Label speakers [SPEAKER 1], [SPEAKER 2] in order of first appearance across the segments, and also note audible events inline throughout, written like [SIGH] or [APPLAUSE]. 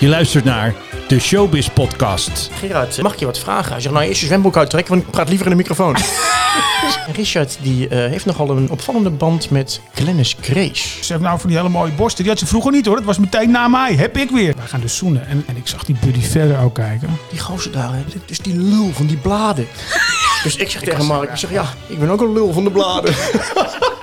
[SPEAKER 1] Je luistert naar de Showbiz Podcast.
[SPEAKER 2] Gerard, mag ik je wat vragen? Hij zegt, nou eerst je zwembroek uittrekken, want ik praat liever in de microfoon. [LAUGHS] Richard die, eh, heeft nogal een opvallende band met Glennis Grace.
[SPEAKER 3] Ze heeft nou van die hele mooie borsten. Die had ze vroeger niet hoor. Dat was meteen na mij. Heb ik weer. Wij gaan dus zoenen. En, en ik zag die buddy verder ook kijken.
[SPEAKER 2] Die gozer daar, hè, dit is die lul van die bladen. [LAUGHS] Dus ik zeg tegen Mark, ik zeg, ja, ik ben ook een lul van de bladen. [LAUGHS]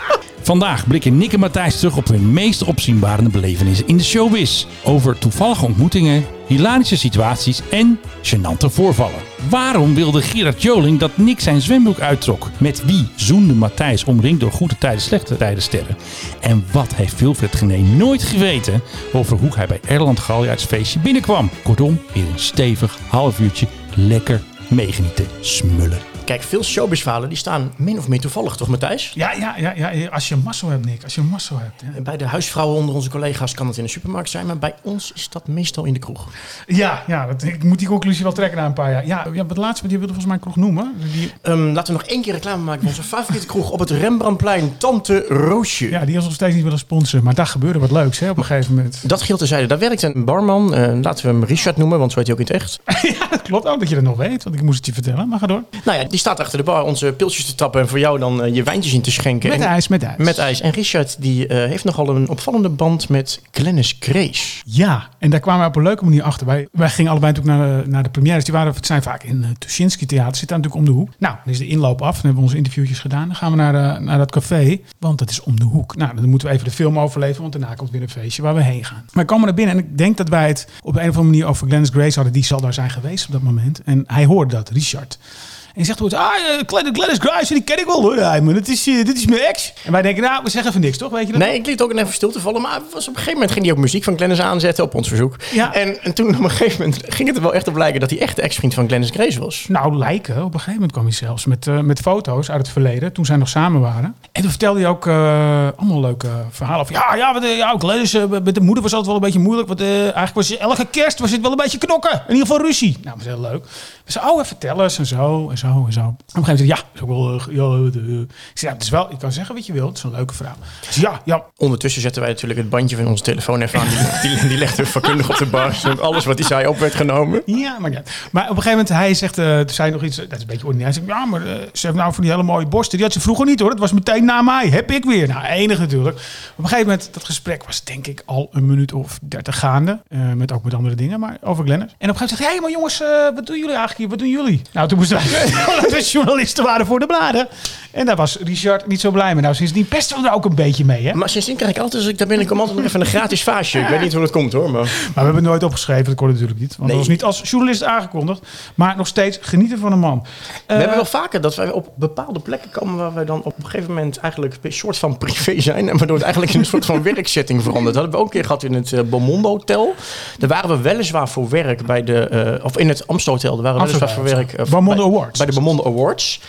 [SPEAKER 1] Vandaag blikken Nick en Matthijs terug op hun meest opzienbarende belevenissen in de showbiz. Over toevallige ontmoetingen, hilarische situaties en gênante voorvallen. Waarom wilde Gerard Joling dat Nick zijn zwembroek uittrok? Met wie zoende Matthijs omringd door goede tijden, slechte tijden sterren? En wat heeft Wilfred Gené nooit geweten over hoe hij bij Erland Galjaards feestje binnenkwam? Kortom, weer een stevig half uurtje lekker meegenieten smullen.
[SPEAKER 2] Kijk, veel showbizverhalen die staan min of meer toevallig, toch Matthijs?
[SPEAKER 3] Ja, ja, ja, ja. Als je een mazzel hebt, Nick. Als je een mazzel hebt. Ja,
[SPEAKER 2] Bij de huisvrouwen onder onze collega's kan het in de supermarkt zijn, maar bij ons is dat meestal in de kroeg.
[SPEAKER 3] ja, ja dat, ik moet die conclusie wel trekken na een paar jaar. Ja, ja het laatste, die wilde volgens mij een kroeg noemen. Die,
[SPEAKER 2] Ehm, laten we nog één keer reclame maken voor onze favoriete kroeg op het Rembrandtplein, Tante Roosje.
[SPEAKER 3] ja, die ons nog steeds niet willen sponsoren. Maar daar gebeurde wat leuks hè, op een gegeven moment.
[SPEAKER 2] Dat geldt terzijde. Daar werkt een barman, eh, laten we hem Richard noemen, want zo heet hij ook in het echt. [LAUGHS]
[SPEAKER 3] ja, dat klopt ook dat je dat nog weet. Want ik moest het je vertellen. Maar ga door.
[SPEAKER 2] Nou ja, die staat achter de bar onze pilsjes te tappen en voor jou dan eh, je wijntjes in te schenken.
[SPEAKER 3] Met
[SPEAKER 2] En-
[SPEAKER 3] ijs, met ijs.
[SPEAKER 2] Met ijs. En Richard die eh, heeft nogal een opvallende band met Glennis Grace.
[SPEAKER 3] Ja, en daar kwamen we op een leuke manier achter. Wij, wij gingen allebei natuurlijk naar de, naar de premières. Die waren, het zijn vaak in het Tuschinski Theater. Zit daar natuurlijk om de hoek. Nou, dan is de inloop af. Dan hebben we onze interviewtjes gedaan. Dan gaan we naar, de, naar dat café. Want dat is om de hoek. Nou, dan moeten we even de film overleven. Want daarna komt weer een feestje waar we heen gaan. Maar we komen naar binnen. En ik denk dat wij het op een of andere manier over Glennis Grace hadden. Die zal daar zijn geweest op dat moment. En hij hoorde dat, Richard. En zegt ooit, ah, eh, Glennis, Glennis Grace, die ken ik wel hoor. Dit is, eh, dit is mijn ex. En wij denken, nou, we zeggen even niks, toch? Weet je dat?
[SPEAKER 2] Nee, ik liet ook even stil te vallen. Maar was op een gegeven moment ging hij ook muziek van Glennis aanzetten op ons verzoek.
[SPEAKER 3] Ja.
[SPEAKER 2] En, en toen op een gegeven moment ging het er wel echt op lijken dat hij echt de ex-vriend van Glennis Grace was.
[SPEAKER 3] Nou, lijken. Op een gegeven moment kwam hij zelfs met, eh, met foto's uit het verleden, toen zij nog samen waren. En toen vertelde hij ook eh, allemaal leuke verhalen. Van, ja, ja, wat, eh, ja eh, met de moeder was altijd wel een beetje moeilijk. Want eh, eigenlijk was elke kerst was het wel een beetje knokken. In ieder geval ruzie. Nou, dat was heel leuk. Zeiden, oh, vertel eens en zo en zo en zo. Op een gegeven moment ja, is ook wel... eh, ja, de- ik zei, ja, het is wel, je kan zeggen wat je wilt. Het is een leuke vrouw. Ja, ja,
[SPEAKER 2] Ondertussen zetten wij natuurlijk het bandje van onze telefoon even aan. Die, die, die legde vakkundig op de bar. zodat Alles wat hij zei op werd genomen.
[SPEAKER 3] Ja, maar ja. Maar op een gegeven moment, hij zegt, eh toen zei hij nog iets, dat is een beetje ordinair. Hij zegt, ja, maar eh, ze heeft nou van die hele mooie borsten. Die had ze vroeger niet hoor. Dat was meteen na mij. Heb ik weer. Nou, enig natuurlijk. Op een gegeven moment, dat gesprek was denk ik al een minuut of dertig gaande. Eh, met ook met andere dingen, maar over Glennis. En op een gegeven moment zegt hij, hey, maar jongens, eh, wat doen jullie eigenlijk hier? Wat doen jullie? Nou, toen moesten wij, [LAUGHS] dat we journalisten waren voor de bladen. En daar was Richard niet zo blij mee. Nou, sindsdien pesten we er ook een beetje mee, hè.
[SPEAKER 2] Maar sindsdien krijg ik altijd, als ik daar binnenkom, altijd even een gratis vaasje. Ik weet niet hoe dat komt hoor. Maar...
[SPEAKER 3] Maar we hebben het nooit opgeschreven, dat kon natuurlijk niet. Want
[SPEAKER 2] Nee.
[SPEAKER 3] dat was niet als journalist aangekondigd. Maar nog steeds genieten van een man.
[SPEAKER 2] We hebben wel vaker dat wij op bepaalde plekken komen waar wij dan op een gegeven moment eigenlijk een soort van privé zijn. En waardoor het eigenlijk in een soort van werksetting verandert. Dat hebben we ook een keer gehad in het uh, Beaumont Hotel. Daar waren we weliswaar voor werk bij de, eh, of in het Amstel Hotel. Daar waren we weliswaar voor werk. eh, bij, de Beaumont Awards.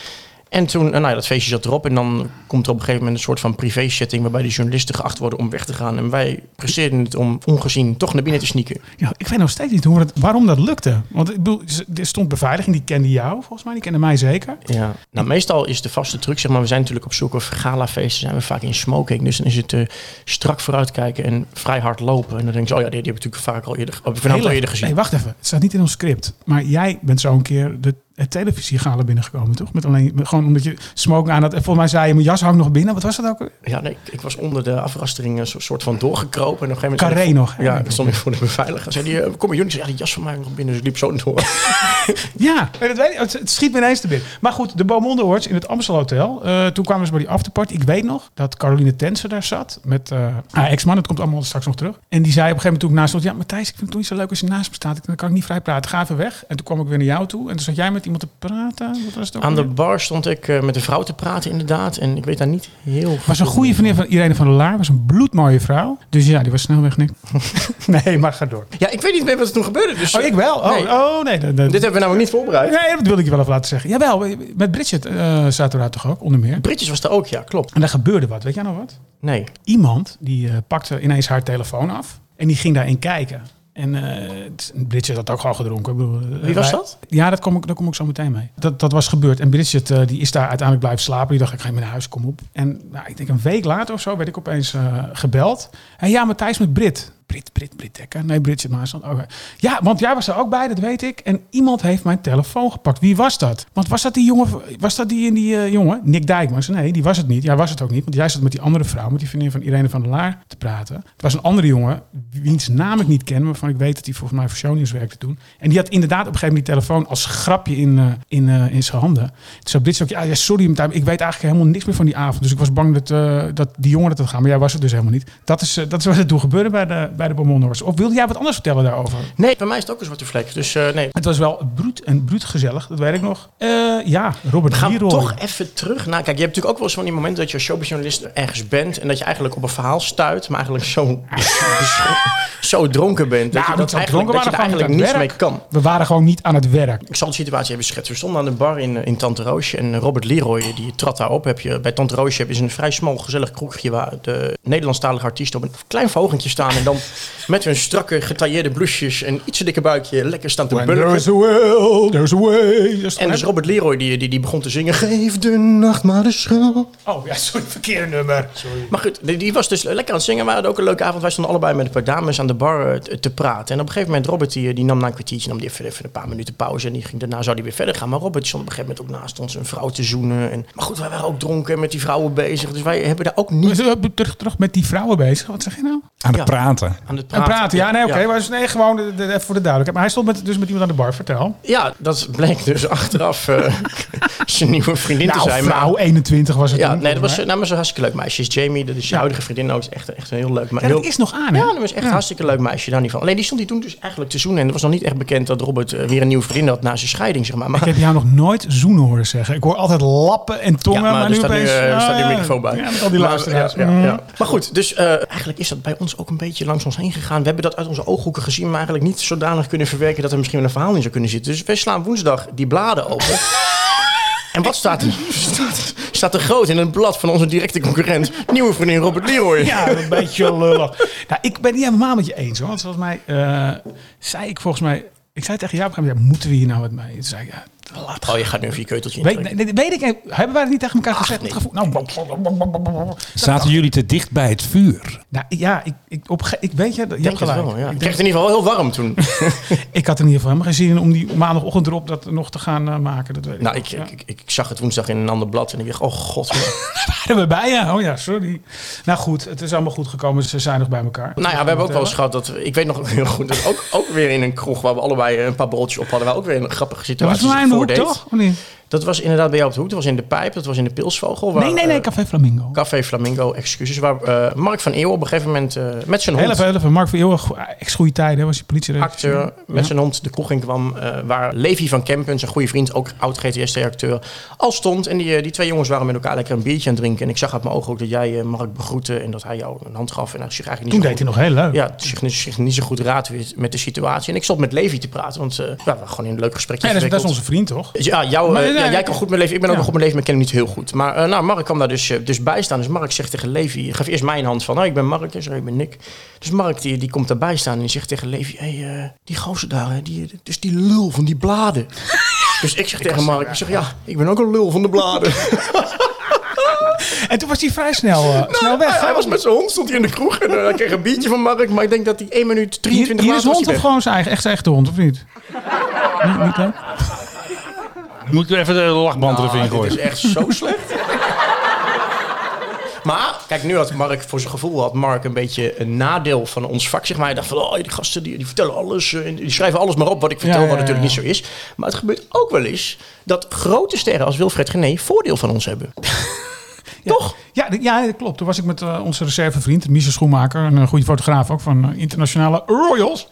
[SPEAKER 2] En toen, eh, nou ja, dat feestje zat erop. En dan komt er op een gegeven moment een soort van privé-setting... waarbij de journalisten geacht worden om weg te gaan. En wij presteerden het om ongezien toch naar binnen te sneaken.
[SPEAKER 3] Ja, ik weet nog steeds niet hoe het, waarom dat lukte. Want ik bedoel, er stond beveiliging, die kende jou volgens mij, die kende mij zeker.
[SPEAKER 2] Ja, nou meestal is de vaste truc, zeg maar, we zijn natuurlijk op zoek of galafeesten zijn we vaak in smoking. Dus dan is het eh, strak vooruitkijken en vrij hard lopen. En dan denk je, oh ja, die, die heb ik natuurlijk vaak al eerder, oh, al eerder gezien.
[SPEAKER 3] Nee, wacht even. Het staat niet in ons script. Maar jij bent zo een keer de het televisiegala binnengekomen, toch? Met alleen, met- gewoon omdat je smoking aan had. En volgens mij zei je, mijn jas hangt nog binnen. Wat was dat ook?
[SPEAKER 2] Ja, nee, ik, ik was onder de afrastering een so- soort van doorgekropen. En op een gegeven moment...
[SPEAKER 3] Carré
[SPEAKER 2] ik
[SPEAKER 3] nog?
[SPEAKER 2] Ja, dan stond ik voor de beveiliger. Zei die, eh, kom maar jullie. Ja, die jas van mij nog binnen. Dus ik liep zo door. [LAUGHS]
[SPEAKER 3] Ja, dat weet ik. Het, het schiet me ineens te binnen. Maar goed, de Beaumont Awards in het Amstel Hotel. Eh, toen kwamen ze bij die afterparty. Ik weet nog dat Caroline Tensen daar zat met eh, haar ex-man. Het komt allemaal straks nog terug. En die zei op een gegeven moment toen ik naast stond... Ja, Matthijs, ik vind het toch niet zo leuk als je naast me staat. Ik- Dan kan ik niet vrij praten. Ga even weg. En toen kwam ik weer naar jou toe. En toen zat jij met iemand te praten. Wat was het ook
[SPEAKER 2] Aan de bar stond ik eh, met een vrouw te praten inderdaad. En ik weet daar niet heel
[SPEAKER 3] was een goede vriendin van Irene van der Laar. Was een bloedmooie vrouw. Dus ja, die was snel weg, Nick. [LAUGHS] nee, maar ga door.
[SPEAKER 2] Ja, ik weet niet meer wat er toen gebeurde. Dus,
[SPEAKER 3] Oh, ik wel? Oh,
[SPEAKER 2] Nee.
[SPEAKER 3] oh nee. nee, nee.
[SPEAKER 2] Dit hebben we namelijk niet voorbereid.
[SPEAKER 3] Nee, dat wilde ik je wel even laten zeggen. Jawel, met Bridget eh zaten we daar toch ook, onder meer.
[SPEAKER 2] Britjes was er ook, ja, klopt.
[SPEAKER 3] En daar gebeurde wat. Weet jij nog wat?
[SPEAKER 2] Nee.
[SPEAKER 3] iemand die eh, pakte ineens haar telefoon af en die ging daarin kijken. En eh Bridget had ook gewoon gedronken. Ik bedoel, eh,
[SPEAKER 2] Wie was
[SPEAKER 3] wij-
[SPEAKER 2] dat?
[SPEAKER 3] Ja, dat kom ik, daar kom ik zo meteen mee. Dat, dat was gebeurd. En Bridget eh, die is daar uiteindelijk blijven slapen. Die dacht, ik ga mee naar huis, kom op. En nou, ik denk een week later of zo werd ik opeens gebeld. En ja, Matthijs met Brit. Brit, Brit, Brit Dekker. Nee, Bridget Maasland. Ja, want jij was er ook bij, dat weet ik. En iemand heeft mijn telefoon gepakt. Wie was dat? Want was dat die jongen, was dat die, die eh, jongen? Nick Dijkmans? Nee, die was het niet. Jij was het ook niet. Want jij zat met die andere vrouw, met die vriendin van Irene van der Laar te praten. Het was een andere jongen, wiens naam ik niet ken, waarvan ik weet dat hij volgens mij voor Shownieuws werkte toen. En die had inderdaad op een gegeven moment die telefoon als grapje in, eh, in, eh, in zijn handen. Toen zei Brits ook, ja, sorry, maar ik weet eigenlijk helemaal niks meer van die avond. Dus ik was bang dat, dat die jongen dat had gaan. Maar jij was het dus helemaal niet. Dat is, dat is wat er toen gebeurde bij de, bij de Beaumont Of wilde jij wat anders vertellen daarover?
[SPEAKER 2] Nee, bij mij is het ook een zwarte vlek. Dus eh, nee.
[SPEAKER 3] Het was wel bruut en bruut gezellig, dat weet ik nog. Eh, ja, Robert
[SPEAKER 2] We gaan
[SPEAKER 3] Leroy.
[SPEAKER 2] toch even terug naar... Kijk, je hebt natuurlijk ook wel eens van die momenten dat je als showbizjournalist ergens bent... en dat je eigenlijk op een verhaal stuit, maar eigenlijk zo, [LAUGHS] zo dronken bent... dat
[SPEAKER 3] Nou,
[SPEAKER 2] je, dat
[SPEAKER 3] dronken,
[SPEAKER 2] dat je
[SPEAKER 3] we
[SPEAKER 2] er eigenlijk niets mee kan.
[SPEAKER 3] We waren gewoon niet aan het werk.
[SPEAKER 2] Ik zal de situatie even schetsen. We stonden aan de bar in, in Tante Roosje en Robert Leroy die trad daar op. Heb je, bij Tante Roosje je een vrij smal, gezellig kroegje waar de Nederlandstalige artiesten op een klein verhogentje staan. En dan met hun strakke, getailleerde blouses en iets te dikke buikje lekker staan te
[SPEAKER 3] When
[SPEAKER 2] bulken.
[SPEAKER 3] there's a will, there's a way. Is
[SPEAKER 2] En dus Robert Leroy die, die, die begon te zingen. Geef de nacht maar de schuld.
[SPEAKER 3] Oh ja, sorry, verkeerde nummer. Sorry.
[SPEAKER 2] Maar goed, die, die was dus lekker aan het zingen. We hadden ook een leuke avond. Wij stonden allebei met een paar dames aan de bar eh, te, te praten. En op een gegeven moment, Robert die, die nam na een kwartiertje nam die even, even een paar minuten pauze. En die ging, daarna zou hij weer verder gaan. Maar Robert die stond op een gegeven moment ook naast ons een vrouw te zoenen. En, maar goed, wij waren ook dronken en met die vrouwen bezig. Dus wij hebben daar ook niet
[SPEAKER 3] We zijn terug, terug met die vrouwen bezig. Wat zeg je nou?
[SPEAKER 1] Aan het
[SPEAKER 2] Ja.
[SPEAKER 1] praten.
[SPEAKER 2] Aan het
[SPEAKER 3] En
[SPEAKER 2] praten.
[SPEAKER 3] praten, ja, nee, oké. Maar dus, nee, gewoon de- de- even voor de duidelijkheid. Maar hij stond met, dus met iemand aan de bar, vertel.
[SPEAKER 2] Ja, dat bleek dus [LAUGHS] achteraf eh, [LAUGHS] zijn nieuwe vriendin te
[SPEAKER 3] Nou,
[SPEAKER 2] zijn. Maar-
[SPEAKER 3] vrouw, 21 was het
[SPEAKER 2] ja,
[SPEAKER 3] toen,
[SPEAKER 2] nee, dat was, nou, maar zo'n hartstikke leuk meisje. Is Jamie, dat is je
[SPEAKER 3] Ja.
[SPEAKER 2] huidige vriendin ook. Is echt, echt een heel leuk meisje.
[SPEAKER 3] Ja, dat is nog aan, hè?
[SPEAKER 2] Ja, dat was echt een hartstikke leuk meisje, daar niet van. Alleen die stond hij toen dus eigenlijk te zoenen. En het was nog niet echt bekend dat Robert eh, weer een nieuwe vriendin had na zijn scheiding, zeg maar. maar
[SPEAKER 3] Ik heb jou nog nooit zoenen horen zeggen. Ik hoor altijd lappen en tongen,
[SPEAKER 2] ja, maar,
[SPEAKER 3] maar,
[SPEAKER 2] er
[SPEAKER 3] nu
[SPEAKER 2] staat nu,
[SPEAKER 3] opeens...
[SPEAKER 2] eh, staat nu
[SPEAKER 3] ah,
[SPEAKER 2] microfoon bij.
[SPEAKER 3] Ja, al die luisteraars.
[SPEAKER 2] ja, ja,
[SPEAKER 3] Mm.
[SPEAKER 2] ja. Maar goed, dus eigenlijk is dat bij ons ook een beetje langs ons heen gegaan. We hebben dat uit onze ooghoeken gezien, maar eigenlijk niet zodanig kunnen verwerken dat er misschien wel een verhaal in zou kunnen zitten. Dus wij slaan woensdag die bladen open. [LAUGHS] En wat staat er? [LAUGHS] Staat, staat er groot in het blad van onze directe concurrent, nieuwe vriendin Robert Leroy.
[SPEAKER 3] Ja, een [LAUGHS] beetje lullig. Nou, ik ben het niet helemaal met je eens, hoor. Want volgens mij eh, zei ik volgens mij... Ik zei tegen jou ja, moeten we hier nou wat mee? Toen zei ik, ja, laat
[SPEAKER 2] Oh, je gaat nu even je keuteltje
[SPEAKER 3] Weet,
[SPEAKER 2] intrekken.
[SPEAKER 3] nee, weet ik, hebben wij het niet tegen elkaar gezegd?
[SPEAKER 2] nee.
[SPEAKER 3] Het gevoel, nou,
[SPEAKER 1] Zaten jullie te dicht bij het vuur?
[SPEAKER 3] nou, ja, ik, ik, op, ik weet je, je hebt gelijk.
[SPEAKER 2] wel, ja.
[SPEAKER 3] Ik
[SPEAKER 2] kreeg het in ieder geval heel warm toen. [LAUGHS]
[SPEAKER 3] Ik had in ieder geval helemaal geen zin in om die maandagochtend erop dat nog te gaan eh, maken. Dat weet
[SPEAKER 2] nou,
[SPEAKER 3] ik.
[SPEAKER 2] ik,
[SPEAKER 3] Ja.
[SPEAKER 2] ik, ik, ik zag het woensdag in een ander blad en ik dacht, oh god. [LAUGHS]
[SPEAKER 3] Waren we bij, ja? Oh ja, sorry. Nou goed, het is allemaal goed gekomen. Ze zijn nog bij elkaar.
[SPEAKER 2] Nou ja, we hebben ook wel eens gehad dat... Ik weet nog heel goed dat ook, ook weer in een kroeg waar we allebei een paar broodjes op hadden... waar ook weer een grappige situatie
[SPEAKER 3] voor mij
[SPEAKER 2] zich
[SPEAKER 3] in de hoek,
[SPEAKER 2] voordeed.
[SPEAKER 3] toch? Of niet?
[SPEAKER 2] Dat was inderdaad bij jou op de hoek. Dat was in de Pijp, dat was in de Pilsvogel. Waar,
[SPEAKER 3] Nee, nee, nee,
[SPEAKER 2] eh,
[SPEAKER 3] Café Flamingo.
[SPEAKER 2] Café Flamingo, excuses. Waar eh, Mark van Eeuwen op een gegeven moment eh, met zijn hond...
[SPEAKER 3] heel even. Mark van Eeuwen, ex-goede tijden, was hij politie
[SPEAKER 2] acteur met zijn hond de kroeg in kwam. waar Levi van Kempen, zijn goede vriend, ook oud GTST-acteur, al stond. En die, die twee jongens waren met elkaar lekker een biertje aan het drinken. En ik zag uit mijn ogen ook dat jij Mark begroette en dat hij jou een hand gaf. En hij zich eigenlijk
[SPEAKER 3] Toen
[SPEAKER 2] niet
[SPEAKER 3] deed
[SPEAKER 2] zo
[SPEAKER 3] hij
[SPEAKER 2] goed,
[SPEAKER 3] nog heel leuk.
[SPEAKER 2] Ja, zich, niet- zich niet zo goed raad met de situatie. En ik stond met Levi te praten, want ja, we waren gewoon in een leuk gesprekje
[SPEAKER 3] Nee, dat, is, dat is
[SPEAKER 2] verwikkeld.
[SPEAKER 3] onze vriend, toch?
[SPEAKER 2] Ja, jou,
[SPEAKER 3] Maar,
[SPEAKER 2] eh,
[SPEAKER 3] ja,
[SPEAKER 2] jij
[SPEAKER 3] ik-
[SPEAKER 2] kan goed met leven. Ik ben ook nog goed met leven, maar ik ken hem niet heel goed. Maar eh, nou, Mark kwam daar dus, eh, dus bij staan. Dus Mark zegt tegen Levi, gaf eerst mijn hand van, nou, ik ben Mark, en zo, ik ben Nick. Dus Mark die, die komt daarbij staan en die zegt tegen Levi, hé, hey, eh, die gozer daar, hè, die, dus die lul van die bladen. [LAUGHS] dus ik zeg tegen Mark, ik zeg, ja, ik ben ook een lul van de bladen. [LAUGHS]
[SPEAKER 3] En toen was hij vrij snel, eh, snel weg.
[SPEAKER 2] hij, hij was met zijn hond, stond hij in de kroeg en eh, hij kreeg een biertje van Mark. Maar ik denk dat hij 1 minuut
[SPEAKER 3] Hier,
[SPEAKER 2] 23
[SPEAKER 3] hier is
[SPEAKER 2] later was
[SPEAKER 3] hond of gewoon zijn eigen, echt zijn echte hond, of niet? [LAUGHS] niet, niet
[SPEAKER 1] Moet ik even de lachband
[SPEAKER 2] Nou,
[SPEAKER 1] erin gooien?
[SPEAKER 2] is echt zo slecht. [LAUGHS] Maar, kijk, nu had Mark, voor zijn gevoel had Mark een beetje een nadeel van ons vak. Zeg maar. Hij dacht van, oh, die gasten die, die vertellen alles. eh, Die schrijven alles maar op wat ik vertel,
[SPEAKER 3] Ja, ja,
[SPEAKER 2] wat natuurlijk niet zo is. Maar het gebeurt ook wel eens dat grote sterren als Wilfred Gené voordeel van ons hebben. [LAUGHS] Toch?
[SPEAKER 3] Ja, ja, dat klopt. Toen was ik met eh, onze reservevriend, Michel Schoenmaker, een eh, goede fotograaf ook van internationale Royals.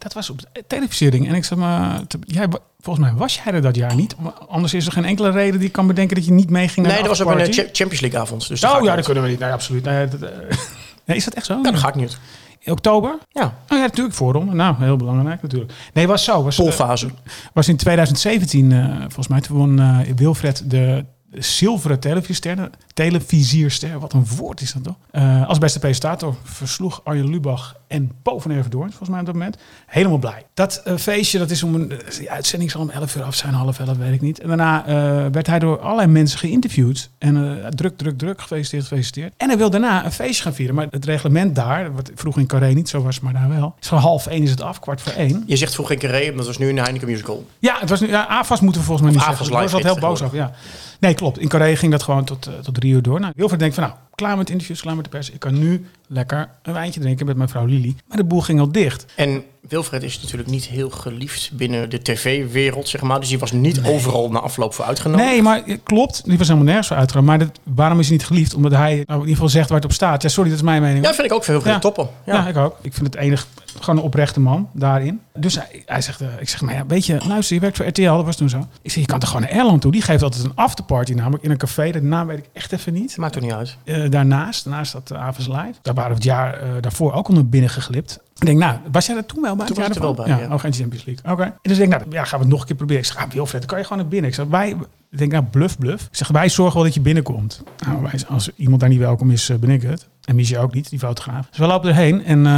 [SPEAKER 3] Dat was op de televisiering. En ik zei, maar, te- jij, volgens mij was jij er dat jaar niet. Anders is er geen enkele reden die ik kan bedenken dat je niet meeging naar
[SPEAKER 2] Nee, dat was op een Champions League avond. Dus
[SPEAKER 3] Oh ja, dat kunnen we niet. Nee, absoluut. Nee, dat, eh, [LAUGHS] nee, is dat echt zo?
[SPEAKER 2] Ja, daar ga ik niet.
[SPEAKER 3] In oktober?
[SPEAKER 2] Ja,
[SPEAKER 3] Oh ja, natuurlijk voorronde. Nou, heel belangrijk natuurlijk. Nee, was zo. Was, eh, was in 2017, eh, volgens mij, toen won Wilfred de zilveren televisiester, televisierster, wat een woord is dat toch? Eh, als beste presentator versloeg Arjen Lubach en Paul van volgens mij op dat moment. Helemaal blij. Dat eh, feestje, dat is om een, eh, die uitzending zal om 11 uur af zijn, half 11, weet ik niet. En daarna werd hij door allerlei mensen geïnterviewd. En druk, druk, druk, gefeliciteerd, gefeliciteerd. En hij wil daarna een feestje gaan vieren. Maar het reglement daar, wat vroeger in Carré niet zo was, maar daar wel. Is van half één is het af, kwart voor één.
[SPEAKER 2] Je zegt vroeger in Carré, maar dat was nu in de Heineken Musical.
[SPEAKER 3] Ja, het was nu, ja, AFAS moeten we volgens mij niet
[SPEAKER 2] Of
[SPEAKER 3] zeggen.
[SPEAKER 2] AFAS
[SPEAKER 3] Ik was wat heel boos over, ja. Nee, klopt. In Carré ging dat gewoon tot, eh, tot drie uur door. Nou, Wilfred denkt van, nou, klaar met interviews, klaar met de pers. Ik kan nu lekker een wijntje drinken met mijn vrouw Lili. Maar de boel ging al dicht.
[SPEAKER 2] En Wilfred is natuurlijk niet heel geliefd binnen de tv-wereld, zeg maar. Dus die was niet overal na afloop voor uitgenodigd.
[SPEAKER 3] Nee, maar eh, klopt. Die was helemaal nergens voor uitgegaan. Maar dat, waarom is hij niet geliefd? Omdat hij nou, in ieder geval zegt waar het op staat. Ja, sorry, dat is mijn mening.
[SPEAKER 2] Ja, vind ik ook veel heel
[SPEAKER 3] Ja.
[SPEAKER 2] toppen.
[SPEAKER 3] Ja.
[SPEAKER 2] Ja.
[SPEAKER 3] ik ook. Ik vind het enig gewoon een oprechte man daarin. Dus hij, hij zegt, eh, ik zeg, maar ja, weet je, luister, je werkt voor RTL, dat was toen zo. Ik zeg, je kan toch gewoon naar Erland toe? Die geeft altijd een afterparty namelijk in een café. De naam weet ik echt even niet.
[SPEAKER 2] Maakt toch niet uit.
[SPEAKER 3] Eh, daarnaast, daarnaast dat uh, Avens Live. Daar waren we het jaar daarvoor ook al naar binnen geglipt. Ik denk, nou, was jij er toen wel bij?
[SPEAKER 2] Toen was ik er wel bij,
[SPEAKER 3] Ja,
[SPEAKER 2] ja.
[SPEAKER 3] oh, geen Champions League. Oké. En dus denk ik, nou, ja, gaan we het nog een keer proberen. Ik zeg, ah, Wilfred, dan kan je gewoon naar binnen. Ik zeg, wij, ik denk, nou, bluff, bluff. Ik zeg, wij zorgen wel dat je binnenkomt. Nou, wij, als iemand daar niet welkom is, eh, ben ik het. En Miesje ook niet, die fotograaf. Dus we lopen erheen en eh,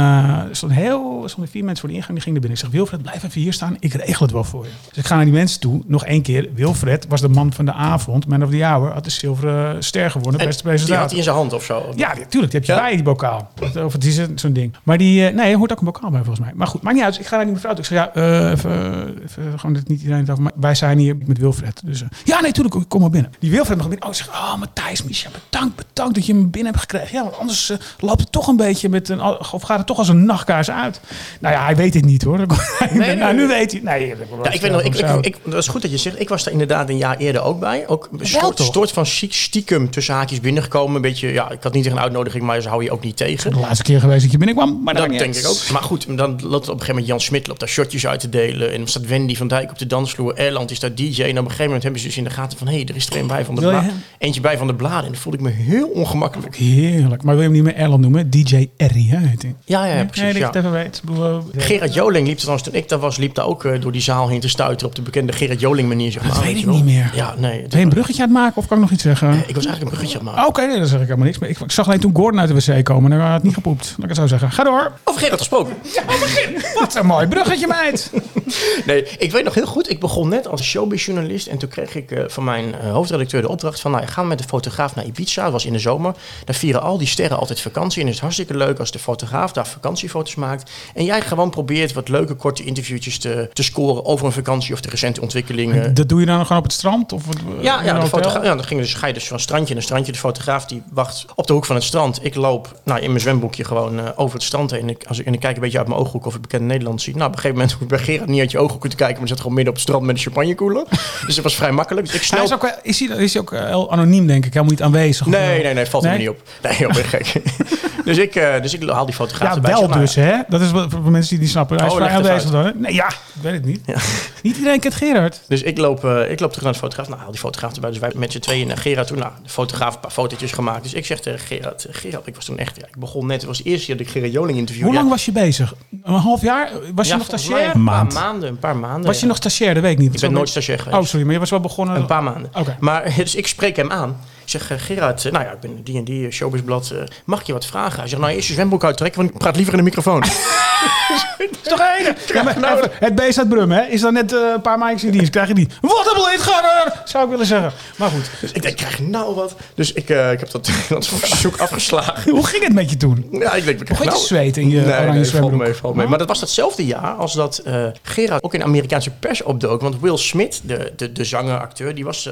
[SPEAKER 3] er stonden heel, er stonden vier mensen voor de ingang, die gingen er binnen. Ik zeg, Wilfred, blijf even hier staan, ik regel het wel voor je. Dus ik ga naar die mensen toe, nog één keer. Wilfred was de man van de avond, man of the hour, had de zilveren ster gewonnen,
[SPEAKER 2] En
[SPEAKER 3] beste
[SPEAKER 2] die had hij in zijn hand of zo.
[SPEAKER 3] Ja, natuurlijk. Die heb je
[SPEAKER 2] Ja?
[SPEAKER 3] bij, die bokaal. Of het is zo'n ding. Maar die, eh, nee, hoort ook een bokaal bij volgens mij. Maar goed, maakt niet uit. Ik ga naar die mevrouw toe. Ik zeg, ja, eh, even, even, gewoon dat niet iedereen het over. Maar wij zijn hier met Wilfred. Dus ja, nee, tuurlijk, kom maar binnen. Die Wilfred nog binnen. Oh, zeg, oh, Matthijs, Misha, bedankt, bedankt dat je hem binnen hebt gekregen. Ja, want anders eh, loopt het toch een beetje met een, of gaat het toch als een nachtkaars uit. Nou ja, hij weet het niet hoor. [LAUGHS] nee,
[SPEAKER 2] nee,
[SPEAKER 3] nou, nu weet hij. Nee, dat
[SPEAKER 2] Ja, ik weet nog, ik, ik, ik, dat is goed dat je zegt. Ik was daar inderdaad een jaar eerder ook bij. Ook een soort, soort van stiekem tussen haakjes binnengekomen. Een beetje, ja, ik had niet echt een uitnodiging, maar ze hou je ook niet tegen.
[SPEAKER 3] de laatste keer geweest dat je binnenkwam. Maar
[SPEAKER 2] Dat
[SPEAKER 3] niet
[SPEAKER 2] denk ik ook. Maar goed, dan loopt op een gegeven moment Jan Smit loopt daar shotjes uit te delen. En dan staat Wendy van Dijk op de dansvloer. Erland is daar DJ. En op een gegeven moment hebben ze dus in de gaten van... hé, hey, er is er een bij van de bladen. Eentje bij van de bladen. En dat voelde ik me heel ongemakkelijk.
[SPEAKER 3] Heerlijk. Maar je hem niet meer Erland noemen? DJ Errie, hè, heet hij.
[SPEAKER 2] Ja, ja,
[SPEAKER 3] Nee,
[SPEAKER 2] precies.
[SPEAKER 3] dat je
[SPEAKER 2] ja.
[SPEAKER 3] het even weet.
[SPEAKER 2] Gerard Joling liep trouwens toen ik daar was, liep daar ook eh, door die zaal heen te stuiteren op de bekende Gerard Joling manier, zeg maar.
[SPEAKER 3] weet
[SPEAKER 2] weet
[SPEAKER 3] ik niet meer.
[SPEAKER 2] Ja, nee. het-
[SPEAKER 3] Ben je een bruggetje aan het maken of kan ik nog iets zeggen?
[SPEAKER 2] ik was eigenlijk een bruggetje aan het maken.
[SPEAKER 3] Oké, nee, dan zeg ik helemaal niks. Maar ik, ik zag alleen toen Gordon uit de wc komen en hij had niet gepoept. Laat ik het zo zeggen. Ga door.
[SPEAKER 2] Over Gerard gesproken.
[SPEAKER 3] Wat een mooi bruggetje, meid. [LAUGHS]
[SPEAKER 2] Nee, ik weet nog heel goed. Ik begon net als showbizjournalist. En toen kreeg ik eh, van mijn eh, hoofdredacteur de opdracht van... Nou, ga met de fotograaf naar Ibiza. Dat was in de zomer. Daar vieren al die sterren altijd vakantie. En het is hartstikke leuk als de fotograaf daar vakantiefoto's maakt. En jij gewoon probeert wat leuke korte interviewtjes te, te scoren... over een vakantie of de recente ontwikkelingen.
[SPEAKER 3] Dat doe je dan gewoon op het strand? Of
[SPEAKER 2] Ja, ja, ja dan ging dus, ga je dus van strandje naar strandje. De fotograaf die wacht op de hoek van het strand. Ik loop nou, in mijn zwembroekje gewoon eh, over het strand heen. En ik, als ik, en ik kijk een beetje uit mijn ooghoek of ik bekende Nederland zie. Nou, op een gegeven moment hoef ik bij Gerard niet uit je ooghoek te kijken. Maar zat gewoon midden op het strand met een champagnekoeler. [LAUGHS] dus dat was vrij makkelijk. Dus ik
[SPEAKER 3] Hij is, ook, is, hij, is hij ook eh, heel anoniem, denk ik? Helemaal niet aanwezig?
[SPEAKER 2] Nee,
[SPEAKER 3] wel?
[SPEAKER 2] nee, nee, valt er
[SPEAKER 3] Nee?
[SPEAKER 2] niet op. Nee, joh, [LAUGHS] dus, ik, eh, dus ik haal die fotograaf
[SPEAKER 3] Ja,
[SPEAKER 2] erbij.
[SPEAKER 3] Wel
[SPEAKER 2] zeg,
[SPEAKER 3] dus, hè? Dat is wat voor mensen die niet snappen. Hij is
[SPEAKER 2] Oh, het
[SPEAKER 3] aanwezig dan? Nee, ja, ik weet het niet. [LAUGHS] Niet iedereen kent Gerard.
[SPEAKER 2] Dus ik loop, eh, ik loop terug naar de fotograaf. Nou, haal die fotograaf erbij. Dus wij met z'n tweeën naar Gerard toe. Nou, de fotograaf een paar fotootjes gemaakt. Dus ik zeg tegen Gerard, eh, Gerard, ik was toen echt, ja, ik begon net, het was de eerste keer dat ik Gerard Joling interviewde.
[SPEAKER 3] Hoe lang was je bezig? Een half jaar? Was je nog stagiair?
[SPEAKER 2] Een paar
[SPEAKER 1] Maand.
[SPEAKER 2] maanden, een paar maanden.
[SPEAKER 3] Was je nog stagiair? Dat weet ik niet.
[SPEAKER 2] Ik ben nooit stagiair geweest.
[SPEAKER 3] Oh, sorry, maar je was wel begonnen...
[SPEAKER 2] Een paar maanden.
[SPEAKER 3] Oké.
[SPEAKER 2] Maar [LAUGHS] dus ik spreek hem aan. Ik zeg, eh, Gerard, eh, nou ja, ik ben die en die, eh, Showbizblad. mag ik je wat vragen? Hij zegt, nou eerst je zwembroek uittrekken, want ik praat liever in de microfoon. [LAUGHS] [LAUGHS]
[SPEAKER 3] is toch één? Ja, maar even, het beest uit Brum, hè? Is dan net een paar maandjes in dienst. Krijg je die. Wat een beleidganger! Zou ik willen zeggen. Maar goed.
[SPEAKER 2] dus ik denk, krijg ik nou wat? Dus ik, ik heb dat, [LAUGHS] dat verzoek afgeslagen.
[SPEAKER 3] Hoe ging het met je toen?
[SPEAKER 2] Ja, ik denk, ik
[SPEAKER 3] Begon
[SPEAKER 2] nou,
[SPEAKER 3] te zweten in je
[SPEAKER 2] nee,
[SPEAKER 3] oranje
[SPEAKER 2] nee,
[SPEAKER 3] zwembroek?
[SPEAKER 2] mee, valt mee. Maar dat was datzelfde jaar als dat Gerard ook in de Amerikaanse pers opdook. Want Will Smith, de, de, de zanger, acteur, die was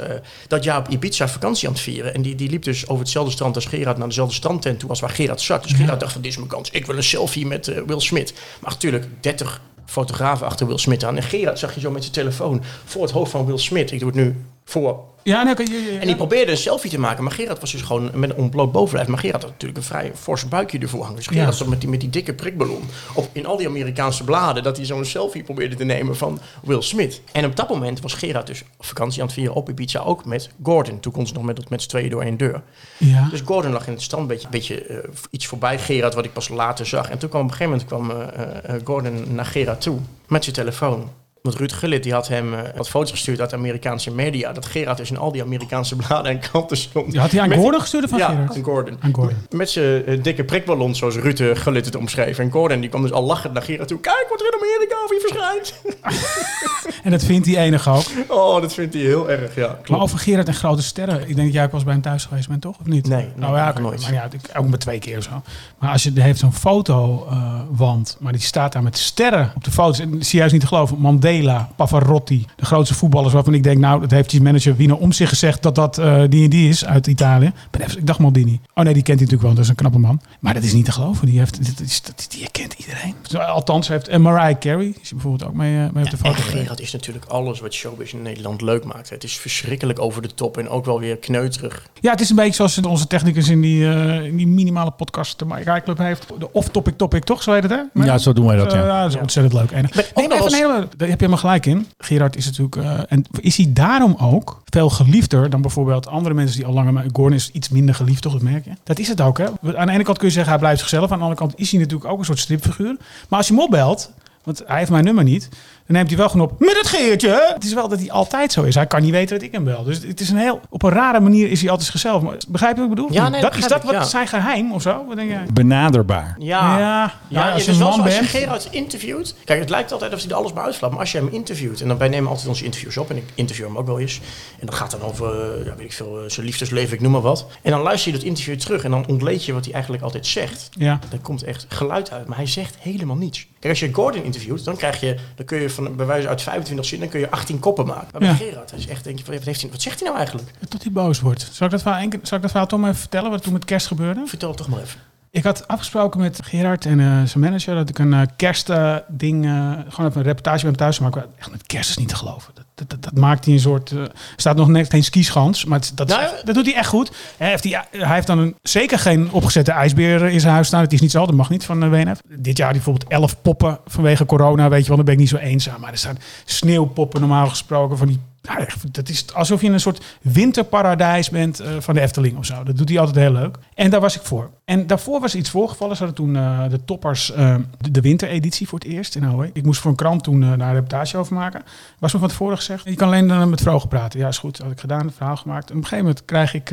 [SPEAKER 2] dat jaar op Ibiza vakantie aan het vieren. En die, die liep dus over hetzelfde strand als Gerard naar dezelfde strandtent toe als waar Gerard zat. Dus Gerard dacht van, dit is mijn kans. Ik wil een selfie met eh, Will Smith. Maar natuurlijk, 30 fotografen achter Will Smith aan. En Gerard zag je zo met zijn telefoon voor het hoofd van Will Smith. Ik doe het nu voor
[SPEAKER 3] Ja, ja, ja, ja.
[SPEAKER 2] en die probeerde een selfie te maken, maar Gerard was dus gewoon met een ontbloot bovenlijf. Maar Gerard had natuurlijk een vrij fors buikje ervoor hangen. Dus Gerard zat met die, met die dikke prikballon op, in al die Amerikaanse bladen... dat hij zo'n selfie probeerde te nemen van Will Smith. En op dat moment was Gerard dus op vakantie aan het vieren op Ibiza ook met Gordon. Toen kon ze nog met, met z'n tweeën door één deur.
[SPEAKER 3] Ja.
[SPEAKER 2] Dus Gordon lag in het strand, een beetje, beetje eh, iets voorbij Gerard, wat ik pas later zag. En toen kwam op een gegeven moment kwam eh, eh, Gordon naar Gerard toe met zijn telefoon. Want Ruud Gullit die had hem eh, wat foto's gestuurd uit de Amerikaanse media. Dat Gerard dus in al die Amerikaanse bladen en kranten stond.
[SPEAKER 3] Die had hij aan Gordon gestuurd van
[SPEAKER 2] Ja,
[SPEAKER 3] Gerard?
[SPEAKER 2] aan Gordon.
[SPEAKER 3] Aan Gordon.
[SPEAKER 2] Met zijn eh, dikke prikballon, zoals Ruud eh, Gullit het omschreef. En Gordon die kwam dus al lachend naar Gerard toe. Kijk wat er in Amerika over je verschijnt. [LAUGHS]
[SPEAKER 3] En dat vindt die enige ook.
[SPEAKER 2] Oh, dat vindt hij heel erg, ja. Klopt.
[SPEAKER 3] Maar over Gerard en grote sterren. Ik denk dat jij ook wel eens bij hem thuis geweest bent, toch? Of niet?
[SPEAKER 2] Nee, nee,
[SPEAKER 3] nou ja, oké,
[SPEAKER 2] nooit.
[SPEAKER 3] Maar ja, ik, ook maar twee keer of zo. Maar als je heeft zo'n fotowand, maar die staat daar met sterren op de foto's. En zie je juist niet te geloven. Mandela, Pavarotti, de grootste voetballers waarvan ik denk, nou, dat heeft die manager Wiener om zich gezegd dat dat eh, die en die is uit Italië. Ik ben even- Ik dacht Maldini. Oh nee, die kent hij natuurlijk wel. Dat is een knappe man. Maar dat is niet te geloven. Die, heeft, dit is, dat, die herkent iedereen. Althans, heeft en Mariah Carey. Is hij bijvoorbeeld ook mee, eh, mee op de foto.
[SPEAKER 2] Gerard is natuurlijk alles wat showbiz in Nederland leuk maakt. Het is verschrikkelijk over de top en ook wel weer kneuterig.
[SPEAKER 3] Ja, het is een beetje zoals onze technicus in die, eh, in die minimale podcast de Mike Club heeft. De off-topic topic, toch? Zo heet het, hè?
[SPEAKER 1] Ja, zo doen wij dat,
[SPEAKER 3] Eh,
[SPEAKER 1] ja.
[SPEAKER 3] dat is ontzettend leuk. En, nee, maar even
[SPEAKER 2] eens-
[SPEAKER 3] een hele, je helemaal gelijk in. Gerard is natuurlijk... eh, en is hij daarom ook veel geliefder dan bijvoorbeeld andere mensen die al langer... Gordon is iets minder geliefd, toch? Dat merk je. Dat is het ook, hè? Aan de ene kant kun je zeggen, hij blijft zichzelf. Aan de andere kant is hij natuurlijk ook een soort stripfiguur. Maar als je hem opbelt... Want hij heeft mijn nummer niet. Dan neemt hij wel gewoon op met het Geertje. Het is wel dat hij altijd zo is. Hij kan niet weten dat ik hem bel. Dus het is een heel... Op een rare manier is hij altijd zichzelf. Maar Begrijp je wat ik bedoel?
[SPEAKER 2] Ja, nee,
[SPEAKER 3] dat is dat
[SPEAKER 2] ik,
[SPEAKER 3] wat
[SPEAKER 2] ja.
[SPEAKER 3] zijn geheim of zo? Wat denk jij?
[SPEAKER 1] Benaderbaar.
[SPEAKER 2] Ja,
[SPEAKER 3] Ja,
[SPEAKER 2] ja,
[SPEAKER 3] nou, als
[SPEAKER 2] als,
[SPEAKER 3] je een
[SPEAKER 2] je
[SPEAKER 3] man
[SPEAKER 2] als je
[SPEAKER 3] bent-
[SPEAKER 2] Gerard interviewt. Kijk, het lijkt altijd alsof hij er alles bij uitslaat. Maar als je hem interviewt, en dan wij nemen altijd onze interviews op. En ik interview hem ook wel eens. En dat gaat dan over, eh, ja, weet ik veel, eh, zijn liefdesleven, ik noem maar wat. En dan luister je dat interview terug. En dan ontleed je wat hij eigenlijk altijd zegt.
[SPEAKER 3] Ja.
[SPEAKER 2] Er komt echt geluid uit, maar hij zegt helemaal niets. Kijk, als je Gordon interviewt, dan krijg je, dan kun je van bij wijze uit 25 zinnen, dan kun je 18 koppen maken. Maar bij
[SPEAKER 3] Ja.
[SPEAKER 2] Gerard, hij is echt, denk je, van, wat, heeft hij, wat zegt hij nou eigenlijk?
[SPEAKER 3] Tot hij boos wordt. Zal ik dat verhaal, keer- zal ik dat verhaal toch maar even vertellen? Wat er toen met kerst gebeurde?
[SPEAKER 2] Vertel het toch maar even.
[SPEAKER 3] Ik had afgesproken met Gerard en eh, zijn manager dat ik een eh, kerstding, eh gewoon even een reportage bij hem thuis zou maken. Echt met kerst is niet te geloven. Dat, dat, dat, dat maakt hij een soort, eh, er staat nog net geen skischans, maar het- dat,
[SPEAKER 2] Nou,
[SPEAKER 3] echt- dat doet hij echt goed. Hij heeft, hij, hij heeft dan een, zeker geen opgezette ijsbeer in zijn huis staan. Het is niet zo, dat mag niet van de WNF. Dit jaar bijvoorbeeld elf poppen vanwege corona, weet je wel, dan ben ik niet zo eenzaam. Maar er staan sneeuwpoppen normaal gesproken van die ja, dat is alsof je in een soort winterparadijs bent eh, van de Efteling of zo. Dat doet hij altijd heel leuk. En daar was ik voor. En daarvoor was iets voorgevallen. Ze hadden toen eh, de toppers, eh, de, de wintereditie voor het eerst in Ahoy. Ik moest voor een krant toen daar een reportage over maken. Was me van tevoren gezegd, je kan alleen met vroegen praten. Ja, is goed. Dat had ik gedaan, het verhaal gemaakt. En op een gegeven moment krijg ik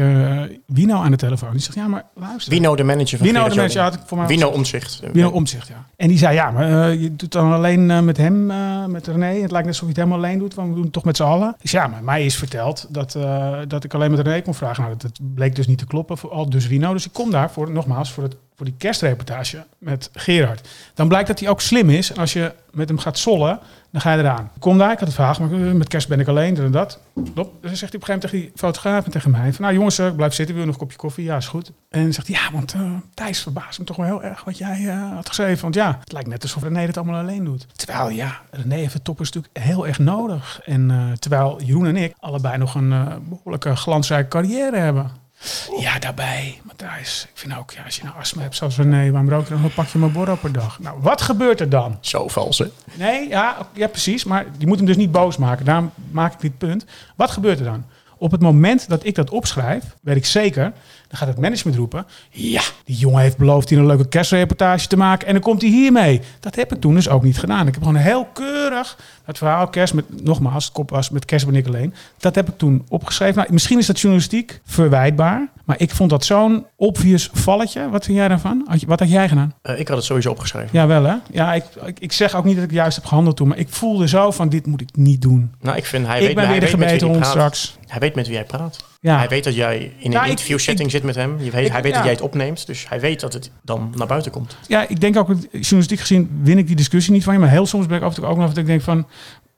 [SPEAKER 3] Wino aan de telefoon. Die zegt, ja, maar luister.
[SPEAKER 2] Wino, de manager van
[SPEAKER 3] Wino, de
[SPEAKER 2] Gerard
[SPEAKER 3] manager,
[SPEAKER 2] Joling.
[SPEAKER 3] had ik voor mij
[SPEAKER 2] Wino Omzicht.
[SPEAKER 3] Wino Omtzigt, ja. En die zei, ja, maar je doet dan alleen met hem, met René. Het lijkt net alsof je het helemaal alleen doet, want we doen het toch met z'n allen. Dus ja, maar mij is verteld dat, eh, dat ik alleen met René kon vragen. Nou, dat, bleek dus niet te kloppen, voor, al dus Wino. Dus ik kom daar, voor, nogmaals, voor, het, voor die kerstreportage met Gerard. Dan blijkt dat hij ook slim is. En als je met hem gaat sollen, dan ga je eraan. Ik kom daar, ik had het vraag, maar eh, met kerst ben ik alleen, dit dat. Stop. Dan zegt hij op een gegeven moment tegen die fotograaf en tegen mij... Van, nou jongens, eh, blijf zitten, wil nog een kopje koffie? Ja, is goed. En zegt hij, ja, want eh, Thijs verbaast me toch wel heel erg wat jij had geschreven. Want ja, het lijkt net alsof René het allemaal alleen doet. Terwijl, ja, René heeft het toppers natuurlijk heel erg nodig. En terwijl Jeroen en ik allebei nog een eh, behoorlijke glansrijke carrière hebben. Ja, daarbij. Maar Thijs, ik vind ook, ja, als je nou astma hebt zoals René... waarom rook je dan een pakje Marlboro per dag? Nou, wat gebeurt er dan?
[SPEAKER 2] Zo vals, hè?
[SPEAKER 3] Nee, ja, ja, precies. Maar je moet hem dus niet boos maken. Daarom maak ik dit punt. Wat gebeurt er dan? Op het moment dat ik dat opschrijf, weet ik zeker, dan gaat het management roepen. Ja, die jongen heeft beloofd hier een leuke kerstreportage te maken. En dan komt hij hiermee. Dat heb ik toen dus ook niet gedaan. Ik heb gewoon heel keurig het verhaal kerst met, nogmaals, het kop was met kerst ben ik alleen. Dat heb ik toen opgeschreven. Nou, misschien is dat journalistiek verwijtbaar. Maar ik vond dat zo'n obvious valletje. Wat vind jij daarvan? Had je- Wat had jij gedaan?
[SPEAKER 2] Eh, ik had het sowieso opgeschreven.
[SPEAKER 3] Ja, wel hè? Ja, ik, ik, ik zeg ook niet dat ik juist heb gehandeld toen, maar ik voelde zo van dit moet ik niet doen.
[SPEAKER 2] Nou, ik vind hij
[SPEAKER 3] ik
[SPEAKER 2] weet,
[SPEAKER 3] ben
[SPEAKER 2] hij
[SPEAKER 3] weer de
[SPEAKER 2] weet met wie hij praat.
[SPEAKER 3] straks.
[SPEAKER 2] Hij weet met wie hij praat.
[SPEAKER 3] Ja.
[SPEAKER 2] Hij weet dat jij in een
[SPEAKER 3] ik-
[SPEAKER 2] interview setting zit met hem. Je weet,
[SPEAKER 3] ik-
[SPEAKER 2] hij weet dat jij het opneemt. Dus hij weet dat het dan naar buiten komt.
[SPEAKER 3] ja, ik denk ook, journalistiek gezien win ik die discussie niet van je, maar heel soms ben ik af en toe ook nog dat ik denk van,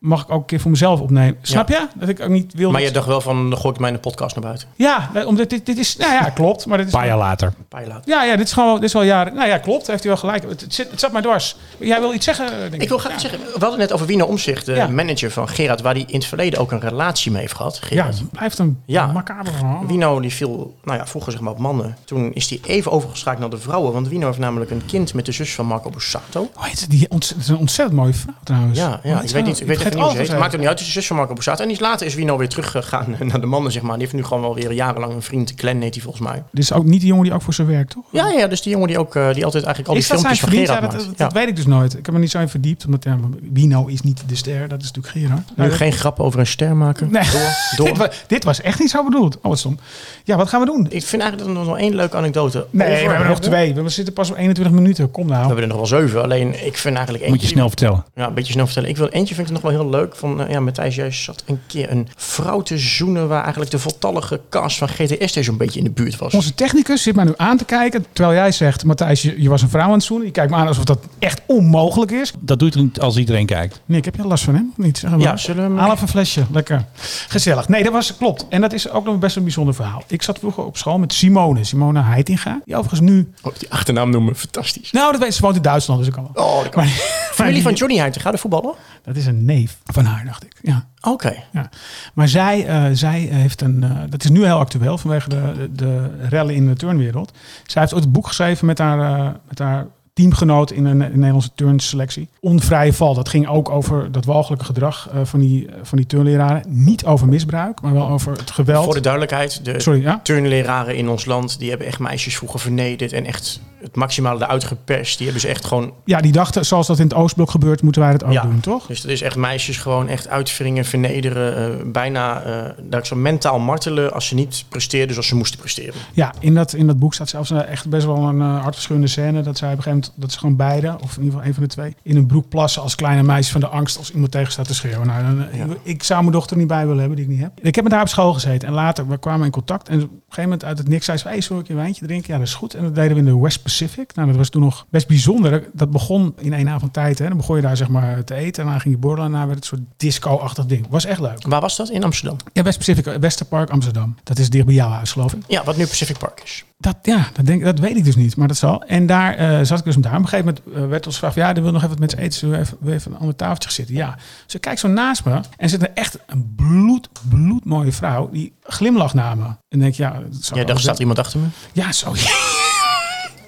[SPEAKER 3] mag ik ook een keer voor mezelf opnemen? Snap je? Dat ik ook niet wil...
[SPEAKER 2] Maar je dacht wel van, dan gooi ik mij podcast naar buiten.
[SPEAKER 3] Ja, omdat dit, dit is, nou ja, [LAUGHS] klopt, maar dit is...
[SPEAKER 1] Een paar jaar later.
[SPEAKER 2] Een paar jaar later.
[SPEAKER 3] Ja, ja, dit is gewoon, dit is wel jaren. Nou ja, klopt, heeft hij wel gelijk. Het, het, zit, het zat mij dwars. Jij wil iets zeggen? Denk ik.
[SPEAKER 2] Ik wil graag
[SPEAKER 3] Ja.
[SPEAKER 2] zeggen, we hadden het net over Wiener Omzicht, de
[SPEAKER 3] Ja.
[SPEAKER 2] manager van Gerard, waar hij in het verleden ook een relatie mee heeft gehad.
[SPEAKER 3] Ja,
[SPEAKER 2] Gerard.
[SPEAKER 3] het blijft een
[SPEAKER 2] Ja.
[SPEAKER 3] macabre verhaal.
[SPEAKER 2] Wino die viel, nou ja, vroeger zeg maar op mannen. Toen is hij even overgeschakeld naar de vrouwen. Want Wino heeft namelijk een kind met de zus van Marco Borsato.
[SPEAKER 3] Hoe heet ze? Die ont- het is een ontzettend mooie vrouw trouwens.
[SPEAKER 2] Ja, ja ik weet niet, ik weet
[SPEAKER 3] Het
[SPEAKER 2] heet. Maakt het niet uit, dus de zus van Marco Borsato. En die is later is Wino weer teruggegaan [LAUGHS] naar de mannen, zeg maar. Die heeft nu gewoon wel weer jarenlang een vriend. Glenn heet hij volgens mij.
[SPEAKER 3] Dit is ook niet die jongen die ook voor zijn werk, toch?
[SPEAKER 2] Ja, ja, dus die jongen die ook eh, die altijd eigenlijk al die
[SPEAKER 3] is dat zijn
[SPEAKER 2] filmpjes van?
[SPEAKER 3] Ja,
[SPEAKER 2] Gerard
[SPEAKER 3] dat,
[SPEAKER 2] maakt.
[SPEAKER 3] dat,
[SPEAKER 2] Ja.
[SPEAKER 3] dat weet ik dus nooit. Ik heb me niet zo in verdiept. Omdat ja, Wino is niet de ster. Dat is natuurlijk Gerard.
[SPEAKER 2] Nu geen grap over een ster maken.
[SPEAKER 3] Nee.
[SPEAKER 2] Door, [LAUGHS] door.
[SPEAKER 3] Dit, wa- dit was echt niet zo bedoeld. Oh, wat stom. Ja, wat gaan we doen?
[SPEAKER 2] Ik vind eigenlijk dat er nog wel één leuke anekdote
[SPEAKER 3] Nee,
[SPEAKER 2] over
[SPEAKER 3] we hebben er nog twee. We zitten pas op 21 minuten. Kom
[SPEAKER 2] We
[SPEAKER 3] nou.
[SPEAKER 2] hebben er nog wel zeven. Alleen ik vind eigenlijk eentje...
[SPEAKER 1] Moet je snel vertellen.
[SPEAKER 2] Ja, een beetje snel vertellen. Ik wil eentje vind ik nog wel heel leuk. Van, eh, ja, Matthijs, jij zat een keer een vrouw te zoenen... waar eigenlijk de voltallige cast van GTS zo'n beetje in de buurt was.
[SPEAKER 3] Onze technicus zit mij nu aan te kijken. Terwijl jij zegt, Matthijs, je, je was een vrouw aan het zoenen. Je kijkt me aan alsof dat echt onmogelijk is.
[SPEAKER 1] Dat doet het niet als iedereen kijkt.
[SPEAKER 3] Nick, heb je last van hem? Niet, zeg maar.
[SPEAKER 2] Ja, zullen we hem-
[SPEAKER 3] Haal even een flesje. Lekker. Gezellig. Nee, dat was klopt. En dat is ook nog best een bijzonder verhaal. Ik zat vroeger op school met Simone. Simone Heitinga. Die overigens nu...
[SPEAKER 2] Oh, die achternaam noemen, fantastisch.
[SPEAKER 3] Nou, dat weet ze. Woont in Duitsland, dus ik kan wel.
[SPEAKER 2] Oh, dat kan. Familie van [LAUGHS] Johnny Heitinga, de voetballer?
[SPEAKER 3] Dat is een neef van haar, dacht ik. Ja.
[SPEAKER 2] Oké.
[SPEAKER 3] Ja. Maar zij, eh, zij heeft een. eh, dat is nu heel actueel vanwege de, de rellen in de turnwereld. Zij heeft ooit een boek geschreven met haar, eh, met haar teamgenoot in een, een Nederlandse turnselectie. Onvrije val. Dat ging ook over dat walgelijke gedrag eh, van, die, van die turnleraren. Niet over misbruik, maar wel over het geweld.
[SPEAKER 2] Voor de duidelijkheid, de
[SPEAKER 3] Sorry, ja.
[SPEAKER 2] turnleraren in ons land... die hebben echt meisjes vroeger vernederd... en echt het maximale eruit geperst. Die hebben ze echt gewoon...
[SPEAKER 3] Ja, die dachten, zoals dat in het Oostblok gebeurt, moeten wij het ook
[SPEAKER 2] Ja.
[SPEAKER 3] doen, toch?
[SPEAKER 2] Dus dat is echt meisjes gewoon echt uitwringen, vernederen... eh, bijna eh dat ik zo mentaal martelen... als ze niet presteerden zoals ze moesten presteren.
[SPEAKER 3] Ja, in dat, in dat boek staat zelfs echt best wel een uh, hartverscheurende scène. Dat zij op een gegeven moment, dat ze gewoon beide, of in ieder geval een van de twee, in een broek plassen als kleine meisje van de angst als iemand tegen staat te schreeuwen. Nou, dan, eh,
[SPEAKER 2] Ja.
[SPEAKER 3] ik, ik zou mijn dochter niet bij willen hebben die ik niet heb. Ik heb met haar op school gezeten en later, we kwamen in contact. En op een gegeven moment uit het niks zei ze, hey, zullen we een wijntje drinken? Ja, dat is goed. En dat deden we in de West Pacific. Nou, dat was toen nog best bijzonder. Dat begon in één avond tijd. Hè. Dan begon je daar zeg maar te eten en dan ging je borrelen en daarna werd het een soort disco-achtig ding. Was echt leuk.
[SPEAKER 2] Waar was dat? In Amsterdam?
[SPEAKER 3] Ja, West Pacific, Westerpark, Amsterdam. Dat is dicht bij jouw huis, geloof ik.
[SPEAKER 2] Ja, wat nu Pacific Park is.
[SPEAKER 3] Dat, ja, dat, denk, dat weet ik dus niet, maar dat zal. En daar eh, zat ik dus met haar. Op een gegeven moment eh, werd ons gevraagd... ja, er wil nog even wat mensen eten. Zullen we even, je even aan een tafeltje gaan zitten? Ja. Dus ik kijk zo naast me. En zit er echt een bloed, bloedmooie vrouw... die glimlacht naar me. En denk ja...
[SPEAKER 2] Ja, daar staat iemand achter me.
[SPEAKER 3] Ja, zo. [LAUGHS]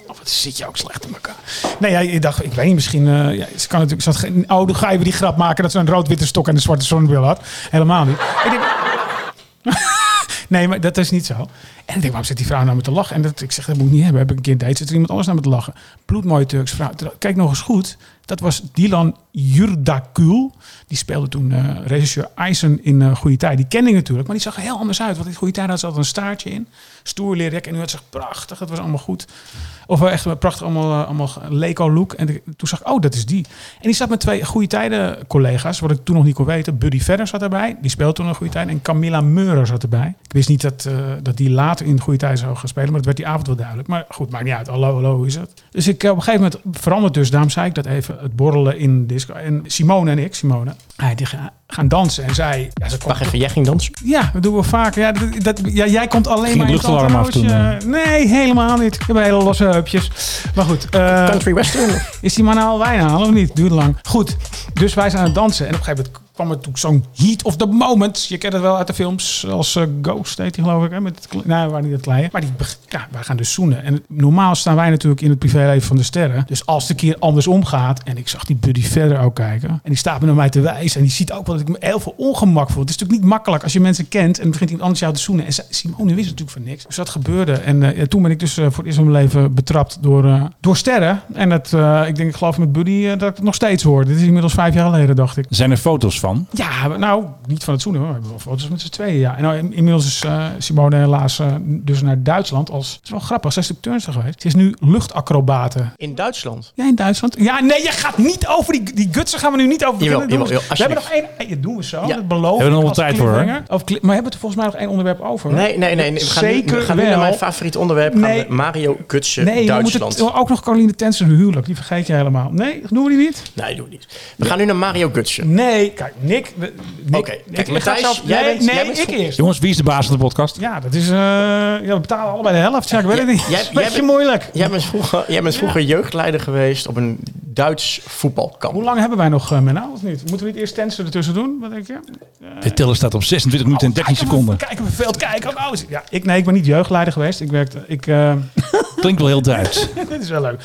[SPEAKER 3] Oh, wat zit je ook slecht in elkaar. Nee, ja, ik dacht, ik weet niet, misschien... eh, ja, ze kan natuurlijk... Zat geen, oh, dan ga je weer die grap maken... dat ze een rood-witte stok en een zwarte zonnebril had. Helemaal niet. Ik denk, [LAUGHS] Nee, maar dat is niet zo. En ik denk, waarom zit die vrouw nou met te lachen? En dat, ik zeg, dat moet ik niet hebben. Heb ik een keer date, zit er iemand anders naar me te lachen. Bloedmooie Turks vrouw. Kijk nog eens goed. Dat was Dilan Yurdakul. Die speelde toen eh, regisseur Eisen in eh Goede Tijd. Die kende ik natuurlijk, maar die zag er heel anders uit. Want in Goede Tijd had ze altijd een staartje in. Stoer. En nu had ze prachtig. Het was allemaal goed. Of wel echt een prachtig allemaal, eh, allemaal Lego look. En toen zag ik, oh, dat is die. En die zat met twee Goede Tijden collega's. Wat ik toen nog niet kon weten. Buddy Vedder zat erbij. Die speelde toen een Goede Tijd. En Camilla Meurer zat erbij. Ik wist niet dat, eh, dat die later in Goede Tijd zou gaan spelen. Maar dat werd die avond wel duidelijk. Maar goed, maakt niet uit. Hallo, hallo, hoe is het? Dus ik, eh, op een gegeven moment veranderd dus. Daarom zei ik dat even. Het borrelen in disco. En Simone en ik, Simone, hij, die gaan, dansen. En zij... Ja, ze
[SPEAKER 2] Wacht even, jij ging dansen?
[SPEAKER 3] ja, dat doen we vaak. Ja, dat, dat- ja, jij komt alleen
[SPEAKER 1] Ging
[SPEAKER 3] maar in
[SPEAKER 1] luchtalarm af toen,
[SPEAKER 3] entourage. Nee, helemaal niet. Ik heb hele losse heupjes. Maar goed, eh,
[SPEAKER 2] Country Western?
[SPEAKER 3] is die man nou al wijn halen of niet? Duurde lang. Goed, dus wij zijn aan het dansen. En op een gegeven moment kwam er toen zo'n heat of the moment. Je kent het wel uit de films. Als eh, Ghost heet die geloof ik. Hè? Met het, nou, waren niet het kleine. Maar die, ja, wij gaan dus zoenen. En normaal staan wij natuurlijk in het privéleven van de sterren. Dus als het een keer andersom gaat. En ik zag die Buddy verder ook kijken. En die staat me naar mij te wijzen. En die ziet ook wel dat ik me heel veel ongemak voel. Het is natuurlijk niet makkelijk als je mensen kent. En begint iemand anders jou te zoenen. En Simone wist natuurlijk van niks. Dus dat gebeurde. En eh, toen ben ik dus eh, voor het eerst in mijn leven betrapt door, door sterren. En dat, ik denk, ik geloof met Buddy dat ik het nog steeds hoor. Dit is inmiddels vijf jaar geleden, dacht ik.
[SPEAKER 1] Zijn er foto's van?
[SPEAKER 3] Ja, nou, niet van het zoenen. We hebben wel foto's met z'n tweeën, ja. En nou, in- inmiddels is eh, Simone helaas eh, dus naar Duitsland als... Het is wel grappig, zij is natuurlijk turnster geweest. Ze is nu luchtacrobate.
[SPEAKER 2] In Duitsland?
[SPEAKER 3] Ja, in Duitsland. Ja, nee, je gaat niet over die, die gutsen gaan we nu niet over
[SPEAKER 2] Jawel,
[SPEAKER 3] beginnen. Doen we-
[SPEAKER 2] jawel,
[SPEAKER 3] we hebben nog één... Hey, doen we zo,
[SPEAKER 2] Ja.
[SPEAKER 3] dat beloof
[SPEAKER 1] Hebben we nog tijd voor,
[SPEAKER 3] maar hebben we er volgens mij nog één onderwerp over?
[SPEAKER 2] Nee, nee, nee. We gaan, nu,
[SPEAKER 3] Zeker
[SPEAKER 2] we gaan nu naar mijn favoriete onderwerp. Gaan
[SPEAKER 3] Nee.
[SPEAKER 2] we Mario Gutsen,
[SPEAKER 3] Nee, we
[SPEAKER 2] Duitsland.
[SPEAKER 3] moeten ook nog Caroline Tensen huwelijk. Die vergeet je helemaal. Nee, doen we die niet?
[SPEAKER 2] Nee, doe niet. We gaan nu naar Mario Gutsen.
[SPEAKER 3] Nee, kijk, Nick... Nick
[SPEAKER 2] Oké,
[SPEAKER 3] Nick,
[SPEAKER 2] kijk,
[SPEAKER 3] ik
[SPEAKER 2] Matthijs,
[SPEAKER 3] ga zelf-
[SPEAKER 2] jij
[SPEAKER 3] nee,
[SPEAKER 2] bent-
[SPEAKER 3] nee,
[SPEAKER 2] jij bent
[SPEAKER 3] ik eerst.
[SPEAKER 1] Jongens, wie is de baas van de podcast?
[SPEAKER 3] Ja, dat is... eh ja, we betalen allebei de helft. Ja, ik weet het niet.
[SPEAKER 2] Jij-
[SPEAKER 3] Dat is een
[SPEAKER 2] jij
[SPEAKER 3] beetje
[SPEAKER 2] bent-
[SPEAKER 3] moeilijk.
[SPEAKER 2] Jij bent vroeger, jij bent vroeger jeugdleider geweest op een Duits voetbalkamp.
[SPEAKER 3] Hoe lang hebben wij nog, uh, Menno, of niet? Moeten we niet eerst Tensen ertussen doen? Wat denk je?
[SPEAKER 1] De teller staat op 26 minuten en 13
[SPEAKER 3] Kijken
[SPEAKER 1] seconden.
[SPEAKER 3] Kijken we veel kijken. Oh, is- ja, ik, nee, ik ben niet jeugdleider geweest. Ik werkte... Ik, eh,
[SPEAKER 1] Klinkt wel heel Duits. [LAUGHS]
[SPEAKER 3] dit is wel leuk.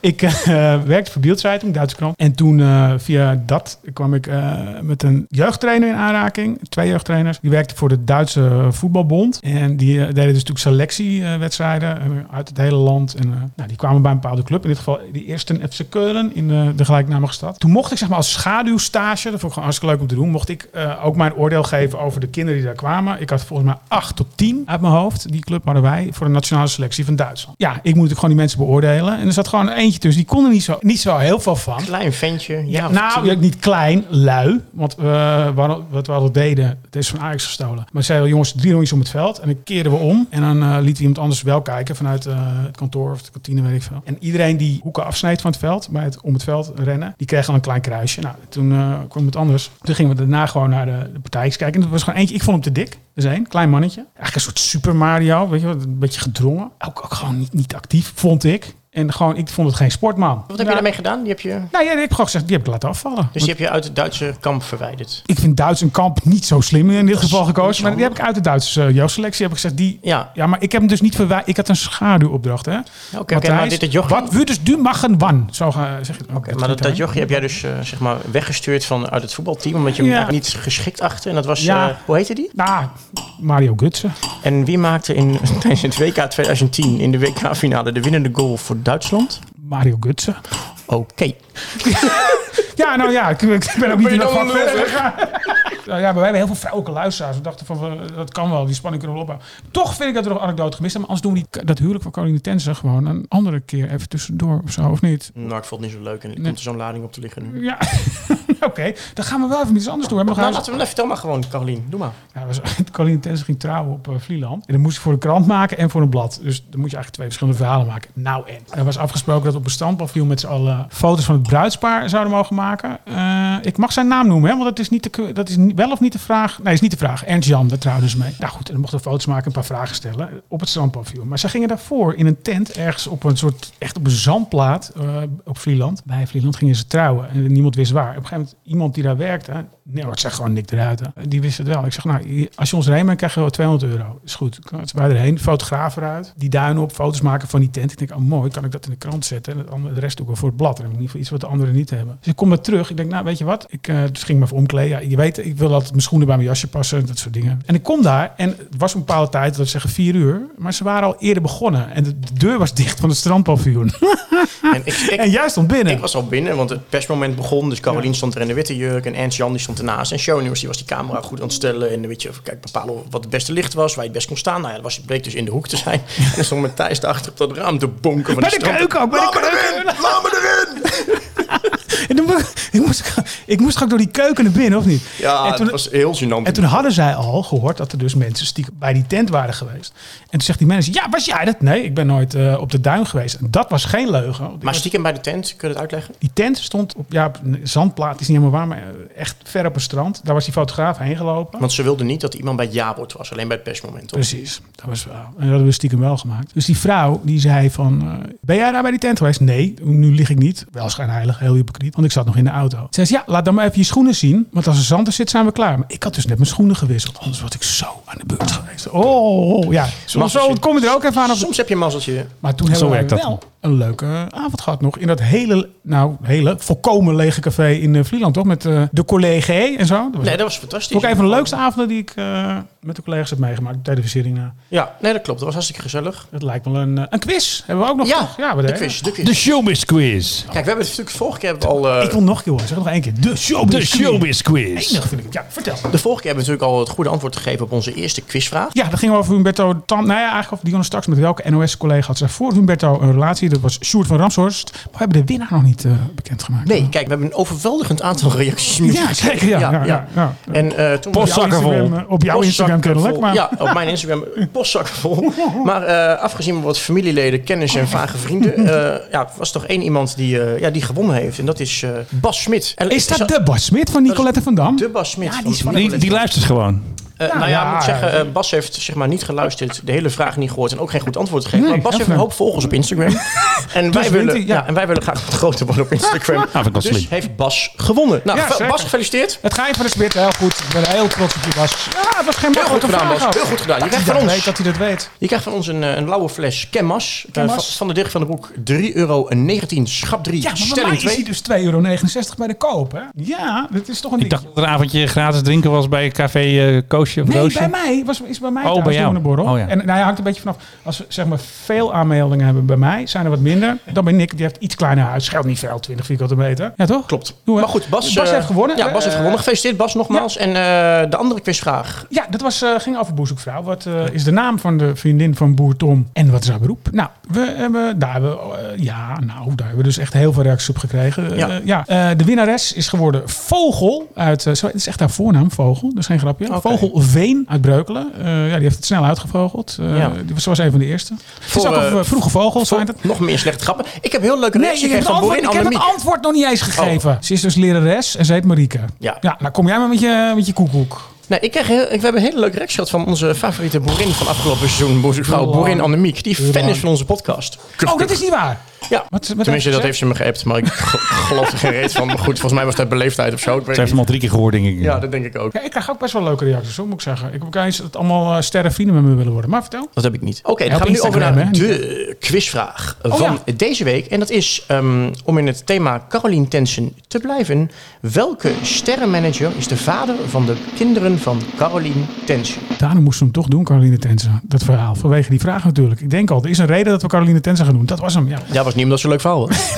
[SPEAKER 3] Ik eh, [LAUGHS] werkte voor Bildzeitung, Duitse krant. En toen eh, via dat kwam ik eh, met een jeugdtrainer in aanraking. Twee jeugdtrainers. Die werkten voor de Duitse voetbalbond. En die deden dus natuurlijk selectiewedstrijden uit het hele land. En nou, die kwamen bij een bepaalde club. In dit geval die eerste FC Keulen in de gelijknamige stad. Toen mocht ik zeg maar als schaduwstage, dat vond ik gewoon hartstikke leuk om te doen, mocht ik ook mijn oordeel geven over de kinderen die daar kwamen. Ik had volgens mij 8 tot 10 uit mijn hoofd. Die club hadden wij voor de nationale selectie van Duitsland. Ja, ik moet natuurlijk gewoon die mensen beoordelen. En er zat gewoon tussen. Die kon er niet zo, niet zo heel veel van.
[SPEAKER 2] Klein ventje. Ja,
[SPEAKER 3] nou, ja, niet klein, lui. Want hadden- wat we altijd deden, het is van Ajax gestolen. Maar zeiden jongens, drie rondjes om het veld. En dan keerden we om. En dan lieten we iemand anders wel kijken vanuit eh, het kantoor of de kantine, weet ik veel. En iedereen die hoeken afsneed van het veld, bij het om het veld rennen, die kreeg dan een klein kruisje. Nou, toen kwam het anders. Toen gingen we daarna gewoon naar de, de partijtjes kijken. En dat was gewoon eentje, ik vond hem te dik. Is één, klein mannetje. Eigenlijk een soort Super Mario, weet je wat, een beetje gedrongen. Ook, ook gewoon niet, niet actief, vond ik. En gewoon, ik vond het geen sportman.
[SPEAKER 2] Wat heb je daarmee gedaan? Die heb je,
[SPEAKER 3] Nou ja, ik heb gewoon gezegd, die heb ik laten afvallen.
[SPEAKER 2] dus die heb je uit het Duitse kamp verwijderd.
[SPEAKER 3] Ik vind Duits en kamp niet zo slim in dit geval gekozen. Maar die heb ik uit de Duitse uh, jeugdselectie heb ik gezegd. Die,
[SPEAKER 2] Ja,
[SPEAKER 3] ja, maar ik heb hem dus niet verwijderd. Ik had een schaduwopdracht. Hè?
[SPEAKER 2] oké. oké, maar dit het jochie...
[SPEAKER 3] Wat würdest du machen wann? Zo ga, zeg het.
[SPEAKER 2] Oké, maar dat, dat jochie heb jij dus eh, zeg maar weggestuurd van, uit het voetbalteam, omdat je hem
[SPEAKER 3] Ja.
[SPEAKER 2] niet geschikt achter. En dat was,
[SPEAKER 3] Ja.
[SPEAKER 2] eh, hoe heette die?
[SPEAKER 3] Nou, Mario Gutsen.
[SPEAKER 2] En wie maakte in, [LAUGHS] tijdens het WK 2010 in de WK-finale de winnende goal voor Duitsland?
[SPEAKER 3] Mario Gutsen.
[SPEAKER 2] Oké. [LAUGHS]
[SPEAKER 3] Ja, nou ja, ik, ik ben ook niet in dat vak
[SPEAKER 2] lul,
[SPEAKER 3] verder. Nou ja, maar wij hebben heel veel vrouwelijke luisteraars. We dachten van, dat kan wel, die spanning kunnen we opbouwen. Toch vind ik dat er nog anekdote gemist hebben. Maar anders doen we die, dat huwelijk van Caroline Tensen gewoon een andere keer even tussendoor of zo, of niet?
[SPEAKER 2] Nou, ik vond het niet zo leuk en
[SPEAKER 3] Nee.
[SPEAKER 2] komt er zo'n lading op te liggen nu.
[SPEAKER 3] Ja, [LAUGHS] oké. Dan gaan we wel even iets anders doen. We hebben
[SPEAKER 2] Nou, laten we, vertel maar gewoon, Carolien. Doe maar.
[SPEAKER 3] Ja, was, [LAUGHS] Tensen ging trouwen op eh, Vlieland. En dan moest ik voor een krant maken en voor een blad. Dus dan moet je eigenlijk twee verschillende verhalen maken. Nou en. Er was afgesproken dat op een standpaviljoen met z'n allen foto's van het bruidspaar zouden mogen maken. Eh, ik mag zijn naam noemen, hè, want dat is, niet de, dat is niet- wel of niet de vraag. Nee, is niet de vraag. Ernst Jan, daar trouwden ze mee. Nou goed, en dan mochten we foto's maken, een paar vragen stellen op het strandpaviljoen. Maar ze gingen daarvoor in een tent ergens op een soort, echt op een zandplaat eh, op Vlieland. Bij Vlieland gingen ze trouwen en niemand wist waar. Op een gegeven moment, iemand die daar werkte, nee, het zegt gewoon Nick eruit. Die wist het wel. Ik zeg, nou, als je ons erheen brengt, krijg je wel 200 euro. Is goed. Ze waren erheen, fotograaf eruit, die duinen op, foto's maken van die tent. Ik denk, oh mooi, kan ik dat in de krant zetten? En het andere, de rest doe ik wel voor het blad. Ik in ieder geval iets wat de anderen niet hebben. Dus ik kom daar terug. Ik denk, nou, weet je wat? Ik, eh, dus ging me even omkleden. Ja, je weet, ik wil altijd mijn schoenen bij mijn jasje passen, dat soort dingen. En ik kom daar en het was een bepaalde tijd, dat zeggen vier uur. Maar ze waren al eerder begonnen. En de, de deur was dicht van het strandpaviljoen. [LAUGHS]
[SPEAKER 2] En ik, ik,
[SPEAKER 3] en jij stond binnen.
[SPEAKER 2] ik was al binnen, want het persmoment begon. Dus Carolien stond er in de witte jurk en Ernst Jan die stond ernaast. En Shownieuws die was die camera goed aan het stellen. En weet je, kijk, bepalen wat het beste licht was, waar je het best kon staan. Nou ja, dat was, bleek dus in de hoek te zijn. [LAUGHS] En dan stond met Thijs daarachter op dat raam te bonken. Van
[SPEAKER 3] Bij de keuken ook, bij de
[SPEAKER 2] Laat me erin! Laat me erin!
[SPEAKER 3] En toen, ik, moest, ik moest door die keuken naar binnen, of niet?
[SPEAKER 2] Ja,
[SPEAKER 3] en toen,
[SPEAKER 2] het was heel gênant.
[SPEAKER 3] En toen hadden zij al gehoord dat er dus mensen stiekem bij die tent waren geweest. En toen zegt die manager, ja, was jij dat? Nee, ik ben nooit eh, op de duin geweest. En dat was geen leugen.
[SPEAKER 2] maar
[SPEAKER 3] was-
[SPEAKER 2] stiekem bij de tent, kun je het uitleggen?
[SPEAKER 3] die tent stond op, ja, op een zandplaat, is niet helemaal waar, maar eh, echt ver op een strand. Daar was die fotograaf heen gelopen.
[SPEAKER 2] Want ze wilden niet dat iemand bij het was, alleen bij het persmoment. toch?
[SPEAKER 3] Precies, dat was wel. En dat hadden we stiekem wel gemaakt. Dus die vrouw die zei van, eh, ben jij daar bij die tent geweest? Nee, nu lig ik niet. Wel schijnheilig, heel hypocriet, want ik zat nog in de auto. Ze zei, ja, laat dan maar even je schoenen zien, want als er zand er zit, zijn we klaar. Maar ik had dus net mijn schoenen gewisseld, anders was ik zo aan de beurt geweest. Oh, ja, zo, zo kom je er ook even aan. Op.
[SPEAKER 2] Soms heb je een mazzeltje.
[SPEAKER 3] Maar toen
[SPEAKER 1] Zo
[SPEAKER 3] hebben we
[SPEAKER 1] werkt dat.
[SPEAKER 3] wel een leuke avond gehad nog. In dat hele, nou, hele, volkomen lege café in uh, Vlieland, toch? Met eh, de collega en zo. Dat was
[SPEAKER 2] Nee, dat was fantastisch.
[SPEAKER 3] ook een van de leukste avonden die ik eh, met de collega's heb meegemaakt. Televisiering.
[SPEAKER 2] Ja, nee, dat klopt. Dat was hartstikke gezellig.
[SPEAKER 3] Het lijkt wel een, eh, een quiz. Hebben we ook nog?
[SPEAKER 2] Ja,
[SPEAKER 3] toch? ja we
[SPEAKER 2] de quiz, de quiz.
[SPEAKER 1] De Showbiz Quiz.
[SPEAKER 2] Kijk, we hebben het natuurlijk vorige keer hebben we al... eh,
[SPEAKER 3] Ik wil nog een keer horen. Zeg nog één keer. De showbiz.
[SPEAKER 1] De Showbiz Quiz.
[SPEAKER 3] Enig vind ik het. Ja, vertel.
[SPEAKER 2] de vorige keer hebben we natuurlijk al het goede antwoord gegeven op onze eerste quizvraag.
[SPEAKER 3] Ja, dan gingen we over Humberto Tan. Nou ja, eigenlijk over Dionne straks. Met welke NOS-collega had zij voor Humberto een relatie? Dat was Sjoerd van Ramshorst. Maar we hebben de winnaar nog niet eh, bekendgemaakt.
[SPEAKER 2] Nee, kijk, we hebben een overweldigend aantal reacties.
[SPEAKER 3] Ja, zeker. Ja, ja, ja, ja.
[SPEAKER 2] En eh, toen
[SPEAKER 1] Post-
[SPEAKER 3] Jouw. Instagram, eh, Op jouw Instagram kennelijk.
[SPEAKER 2] vol.
[SPEAKER 3] Maar
[SPEAKER 2] Ja, op mijn Instagram [LAUGHS] postzakken vol. Maar eh, afgezien van wat familieleden, kennis en vage vrienden, eh, ja, was toch één iemand die, eh, ja, die gewonnen heeft. En dat is eh, Bas Smit. En
[SPEAKER 3] is dat de Bas Smit van Nicolette van Dam?
[SPEAKER 2] de Bas Smit?
[SPEAKER 3] Ja, die is van-
[SPEAKER 1] Die, die luistert gewoon.
[SPEAKER 2] Eh, nou ja,
[SPEAKER 3] ja,
[SPEAKER 2] ik moet zeggen, eh, Bas heeft zeg maar niet geluisterd, de hele vraag niet gehoord en ook geen goed antwoord gegeven.
[SPEAKER 3] Nee,
[SPEAKER 2] maar Bas heeft een hoop volgers op Instagram. [LAUGHS] en, wij
[SPEAKER 3] wint
[SPEAKER 2] willen,
[SPEAKER 3] hij, ja.
[SPEAKER 2] ja. en wij willen graag wat groter worden op Instagram. dus
[SPEAKER 1] slim.
[SPEAKER 2] heeft Bas gewonnen. Nou. Bas, gefeliciteerd.
[SPEAKER 3] Het gaat van de Smit heel goed. Ik ben heel trots op je, Bas. Ja, het was geen
[SPEAKER 2] Heel goed gedaan, Bas. Heel goed gedaan. Je krijgt van ons,
[SPEAKER 3] weet, dat hij dat weet.
[SPEAKER 2] je krijgt van ons een, eh, een lauwe fles Kenmas.
[SPEAKER 3] Kenmas.
[SPEAKER 2] van, van de Dirk van den Broek. 3,19 euro. Schap 3.
[SPEAKER 3] Ja, maar
[SPEAKER 2] stelling
[SPEAKER 3] is hij
[SPEAKER 2] 2.
[SPEAKER 3] dus 2,69 euro bij de koop, hè? Ja, dat is toch een
[SPEAKER 1] Ik dacht dat er een avondje gratis drinken was bij Café eh Of
[SPEAKER 3] Nee,
[SPEAKER 1] Roosje.
[SPEAKER 3] bij mij was, is bij mij
[SPEAKER 1] Oh,
[SPEAKER 3] thuis
[SPEAKER 1] bij jou.
[SPEAKER 3] borrel.
[SPEAKER 1] Oh, ja.
[SPEAKER 3] En nou ja, hangt een beetje vanaf. Als we zeg maar veel aanmeldingen hebben bij mij, zijn er wat minder. Dan ben Nick, die heeft iets kleiner huis. Scheelt niet veel, 20 vierkante meter. Ja, toch?
[SPEAKER 2] Klopt.
[SPEAKER 3] Doe?
[SPEAKER 2] Maar goed, Bas,
[SPEAKER 3] Bas
[SPEAKER 2] eh,
[SPEAKER 3] heeft gewonnen.
[SPEAKER 2] Ja, Bas heeft
[SPEAKER 3] Eh,
[SPEAKER 2] gewonnen. Gefeliciteerd Bas nogmaals. En eh, de andere quizvraag.
[SPEAKER 3] Ja, dat was, eh, ging over Boezekvrouw. Wat eh, is de naam van de vriendin van boer Tom en wat is haar beroep? Nou, we hebben, daar hebben, we, ja, nou, daar hebben we dus echt heel veel reacties op gekregen.
[SPEAKER 2] Ja.
[SPEAKER 3] Eh, ja. de winnares is geworden Vogel uit, zo, het is echt haar voornaam, Vogel. Dat is geen grapje. Vogel Veen uit Breukelen. Eh, ja, die heeft het snel uitgevogeld. Eh,
[SPEAKER 2] Ja.
[SPEAKER 3] die was, ze was een van de eerste. Het is ook een
[SPEAKER 2] eh,
[SPEAKER 3] vroege vogel, zijn het.
[SPEAKER 2] Nog meer slechte grappen. Ik heb heel leuke
[SPEAKER 3] Nee, heb,
[SPEAKER 2] gekregen
[SPEAKER 3] het
[SPEAKER 2] van
[SPEAKER 3] ik heb het antwoord nog niet eens gegeven. Ze is dus lerares en ze heet Marieke.
[SPEAKER 2] Ja.
[SPEAKER 3] Ja, nou kom jij maar met je, met je koekoek.
[SPEAKER 2] Nee, ik kreeg ik, we hebben een hele leuke reactie gehad van onze favoriete boerin van afgelopen seizoen.
[SPEAKER 3] Heel
[SPEAKER 2] Boerin. Annemiek. Die fan is van onze podcast.
[SPEAKER 3] Oh, dat is niet waar.
[SPEAKER 2] Ja,
[SPEAKER 3] Wat- wat
[SPEAKER 2] tenminste, dat
[SPEAKER 3] heeft
[SPEAKER 2] ze me geappt. Maar ik ge- geloof er geen reet van. Maar goed, volgens mij was dat beleefdheid of zo. Ik weet
[SPEAKER 1] Ze heeft hem al drie keer gehoord, denk ik.
[SPEAKER 2] Ja, dat denk ik ook.
[SPEAKER 3] Ja, ik krijg ook best wel leuke reacties, hoor, moet ik zeggen. Ik heb ook eens dat allemaal sterren vrienden met me willen worden. Maar vertel.
[SPEAKER 2] Dat heb ik niet. Oké, dan gaan we nu over naar
[SPEAKER 3] hè?
[SPEAKER 2] de quizvraag van
[SPEAKER 3] Oh, ja.
[SPEAKER 2] deze week. En dat is, ehm, om in het thema Caroline Tensen te blijven. Welke sterrenmanager is de vader van de kinderen van Caroline Tensen?
[SPEAKER 3] Daarom moesten we hem toch doen, Caroline Tensen. Dat verhaal. Vanwege die vraag natuurlijk. Ik denk al, er is een reden dat we Caroline Tensen gaan doen. Dat was hem, ja.
[SPEAKER 2] Ja, was niet omdat ze een leuk verhaal was. [LAUGHS]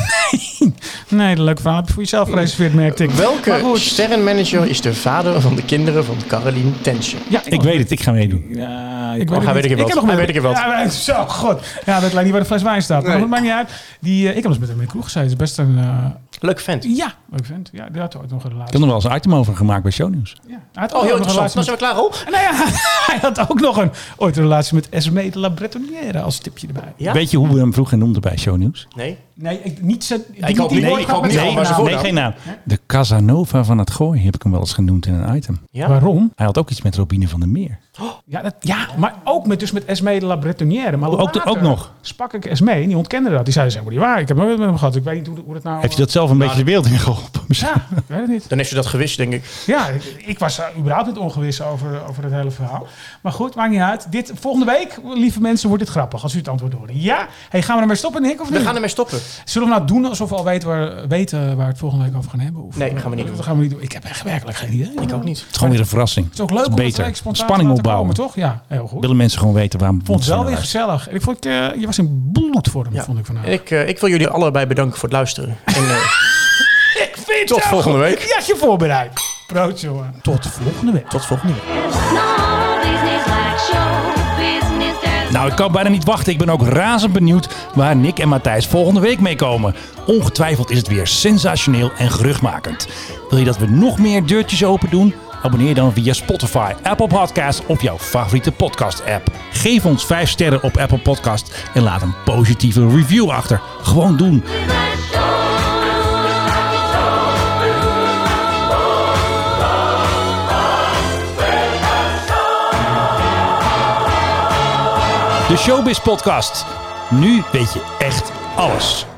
[SPEAKER 3] Nee, een leuk verhaal. Heb je voor jezelf gereserveerd, merkte ik.
[SPEAKER 2] Welke sterrenmanager is de vader van de kinderen van Caroline Tensen?
[SPEAKER 3] Ja,
[SPEAKER 1] Ik weet het, ik ga meedoen.
[SPEAKER 3] Ja, ik
[SPEAKER 2] Oh, hij weet ik het
[SPEAKER 3] heb nog
[SPEAKER 2] weet ik wel.
[SPEAKER 3] Ja, maar- zo, god. Ja, dat lijkt niet waar de fles wijn staat. Maar
[SPEAKER 2] Nee.
[SPEAKER 3] dat maakt niet uit. Die, eh, ik heb eens met hem in de kroeg gezeten. Het is best een... eh,
[SPEAKER 2] Leuk vent.
[SPEAKER 3] ja, leuk vent. Ja, die had ooit nog een
[SPEAKER 1] Ik
[SPEAKER 3] relatie.
[SPEAKER 1] heb er wel eens een item over gemaakt bij Shownieuws.
[SPEAKER 3] Ja. Hij had
[SPEAKER 2] Oh,
[SPEAKER 3] ook
[SPEAKER 2] heel
[SPEAKER 3] nog een
[SPEAKER 2] interessant. zijn we klaar, Ro?
[SPEAKER 3] Nee, ja, [LAUGHS] hij had ook nog een, ooit een relatie met Esme de la Bretonnière als tipje erbij.
[SPEAKER 2] Ja?
[SPEAKER 1] Weet je hoe we hem vroeger noemden bij Shownieuws?
[SPEAKER 2] Nee?
[SPEAKER 3] Nee, ik, niet zo. die-
[SPEAKER 2] ik hoop niet.
[SPEAKER 3] woord
[SPEAKER 2] Ik hoop niet. maar
[SPEAKER 1] nee, geen naam. De Casanova van het Gooi heb ik hem wel eens genoemd in een item.
[SPEAKER 2] Ja?
[SPEAKER 3] Waarom?
[SPEAKER 1] Hij had ook iets met Robine van der Meer.
[SPEAKER 3] Ja, dat, ja, maar ook met, dus met Esme de la Bretonnière. Maar
[SPEAKER 1] Ook-
[SPEAKER 3] later
[SPEAKER 1] ook nog?
[SPEAKER 3] sprak ik Esme en die ontkende dat. Die zei, is helemaal niet waar. Ik heb nooit met hem gehad. Ik weet niet hoe, hoe dat nou...
[SPEAKER 1] Heeft je dat zelf een beetje de wereld in geholpen?
[SPEAKER 3] Ja, ik weet het niet.
[SPEAKER 2] Dan heeft ze dat gewist, denk ik.
[SPEAKER 3] Ja, ik, ik was er überhaupt niet ongewis over, over het hele verhaal. Maar goed, maakt niet uit. Dit, volgende week, lieve mensen, wordt dit grappig als u het antwoord hoort. Ja? Hey, gaan we ermee stoppen, Nick, of
[SPEAKER 2] We gaan ermee stoppen.
[SPEAKER 3] Zullen we nou doen alsof we al weten waar, weten waar we het volgende week over gaan hebben? Of,
[SPEAKER 2] Nee, gaan we niet doen.
[SPEAKER 3] Dat gaan we niet doen. Ik heb echt werkelijk geen idee.
[SPEAKER 2] Ik ook niet.
[SPEAKER 1] Het is gewoon weer een verrassing.
[SPEAKER 3] Het is ook leuk om
[SPEAKER 1] beter. Spanning opbouwen.
[SPEAKER 3] komen, toch? Ja, heel goed.
[SPEAKER 1] Willen mensen gewoon weten waarom
[SPEAKER 3] Ik vond het wel weer gezellig. En ik vond, eh, je was in bloedvorm,
[SPEAKER 2] Ja.
[SPEAKER 3] vond ik vandaag.
[SPEAKER 2] En ik, eh, ik wil jullie allebei bedanken voor het luisteren. En, eh, [LAUGHS]
[SPEAKER 3] Ik vind
[SPEAKER 2] Tot
[SPEAKER 3] het
[SPEAKER 2] volgende week.
[SPEAKER 3] Je had je voorbereid. Brood, jongen. Tot volgende week.
[SPEAKER 2] tot volgende week.
[SPEAKER 1] Nou, ik kan bijna niet wachten. Ik ben ook razend benieuwd waar Nick en Matthijs volgende week mee komen. Ongetwijfeld is het weer sensationeel en geruchtmakend. Wil je dat we nog meer deurtjes open doen? Abonneer dan via Spotify, Apple Podcasts of jouw favoriete podcast-app. Geef ons 5 sterren op Apple Podcast en laat een positieve review achter. Gewoon doen. De Showbiz Podcast. Nu weet je echt alles.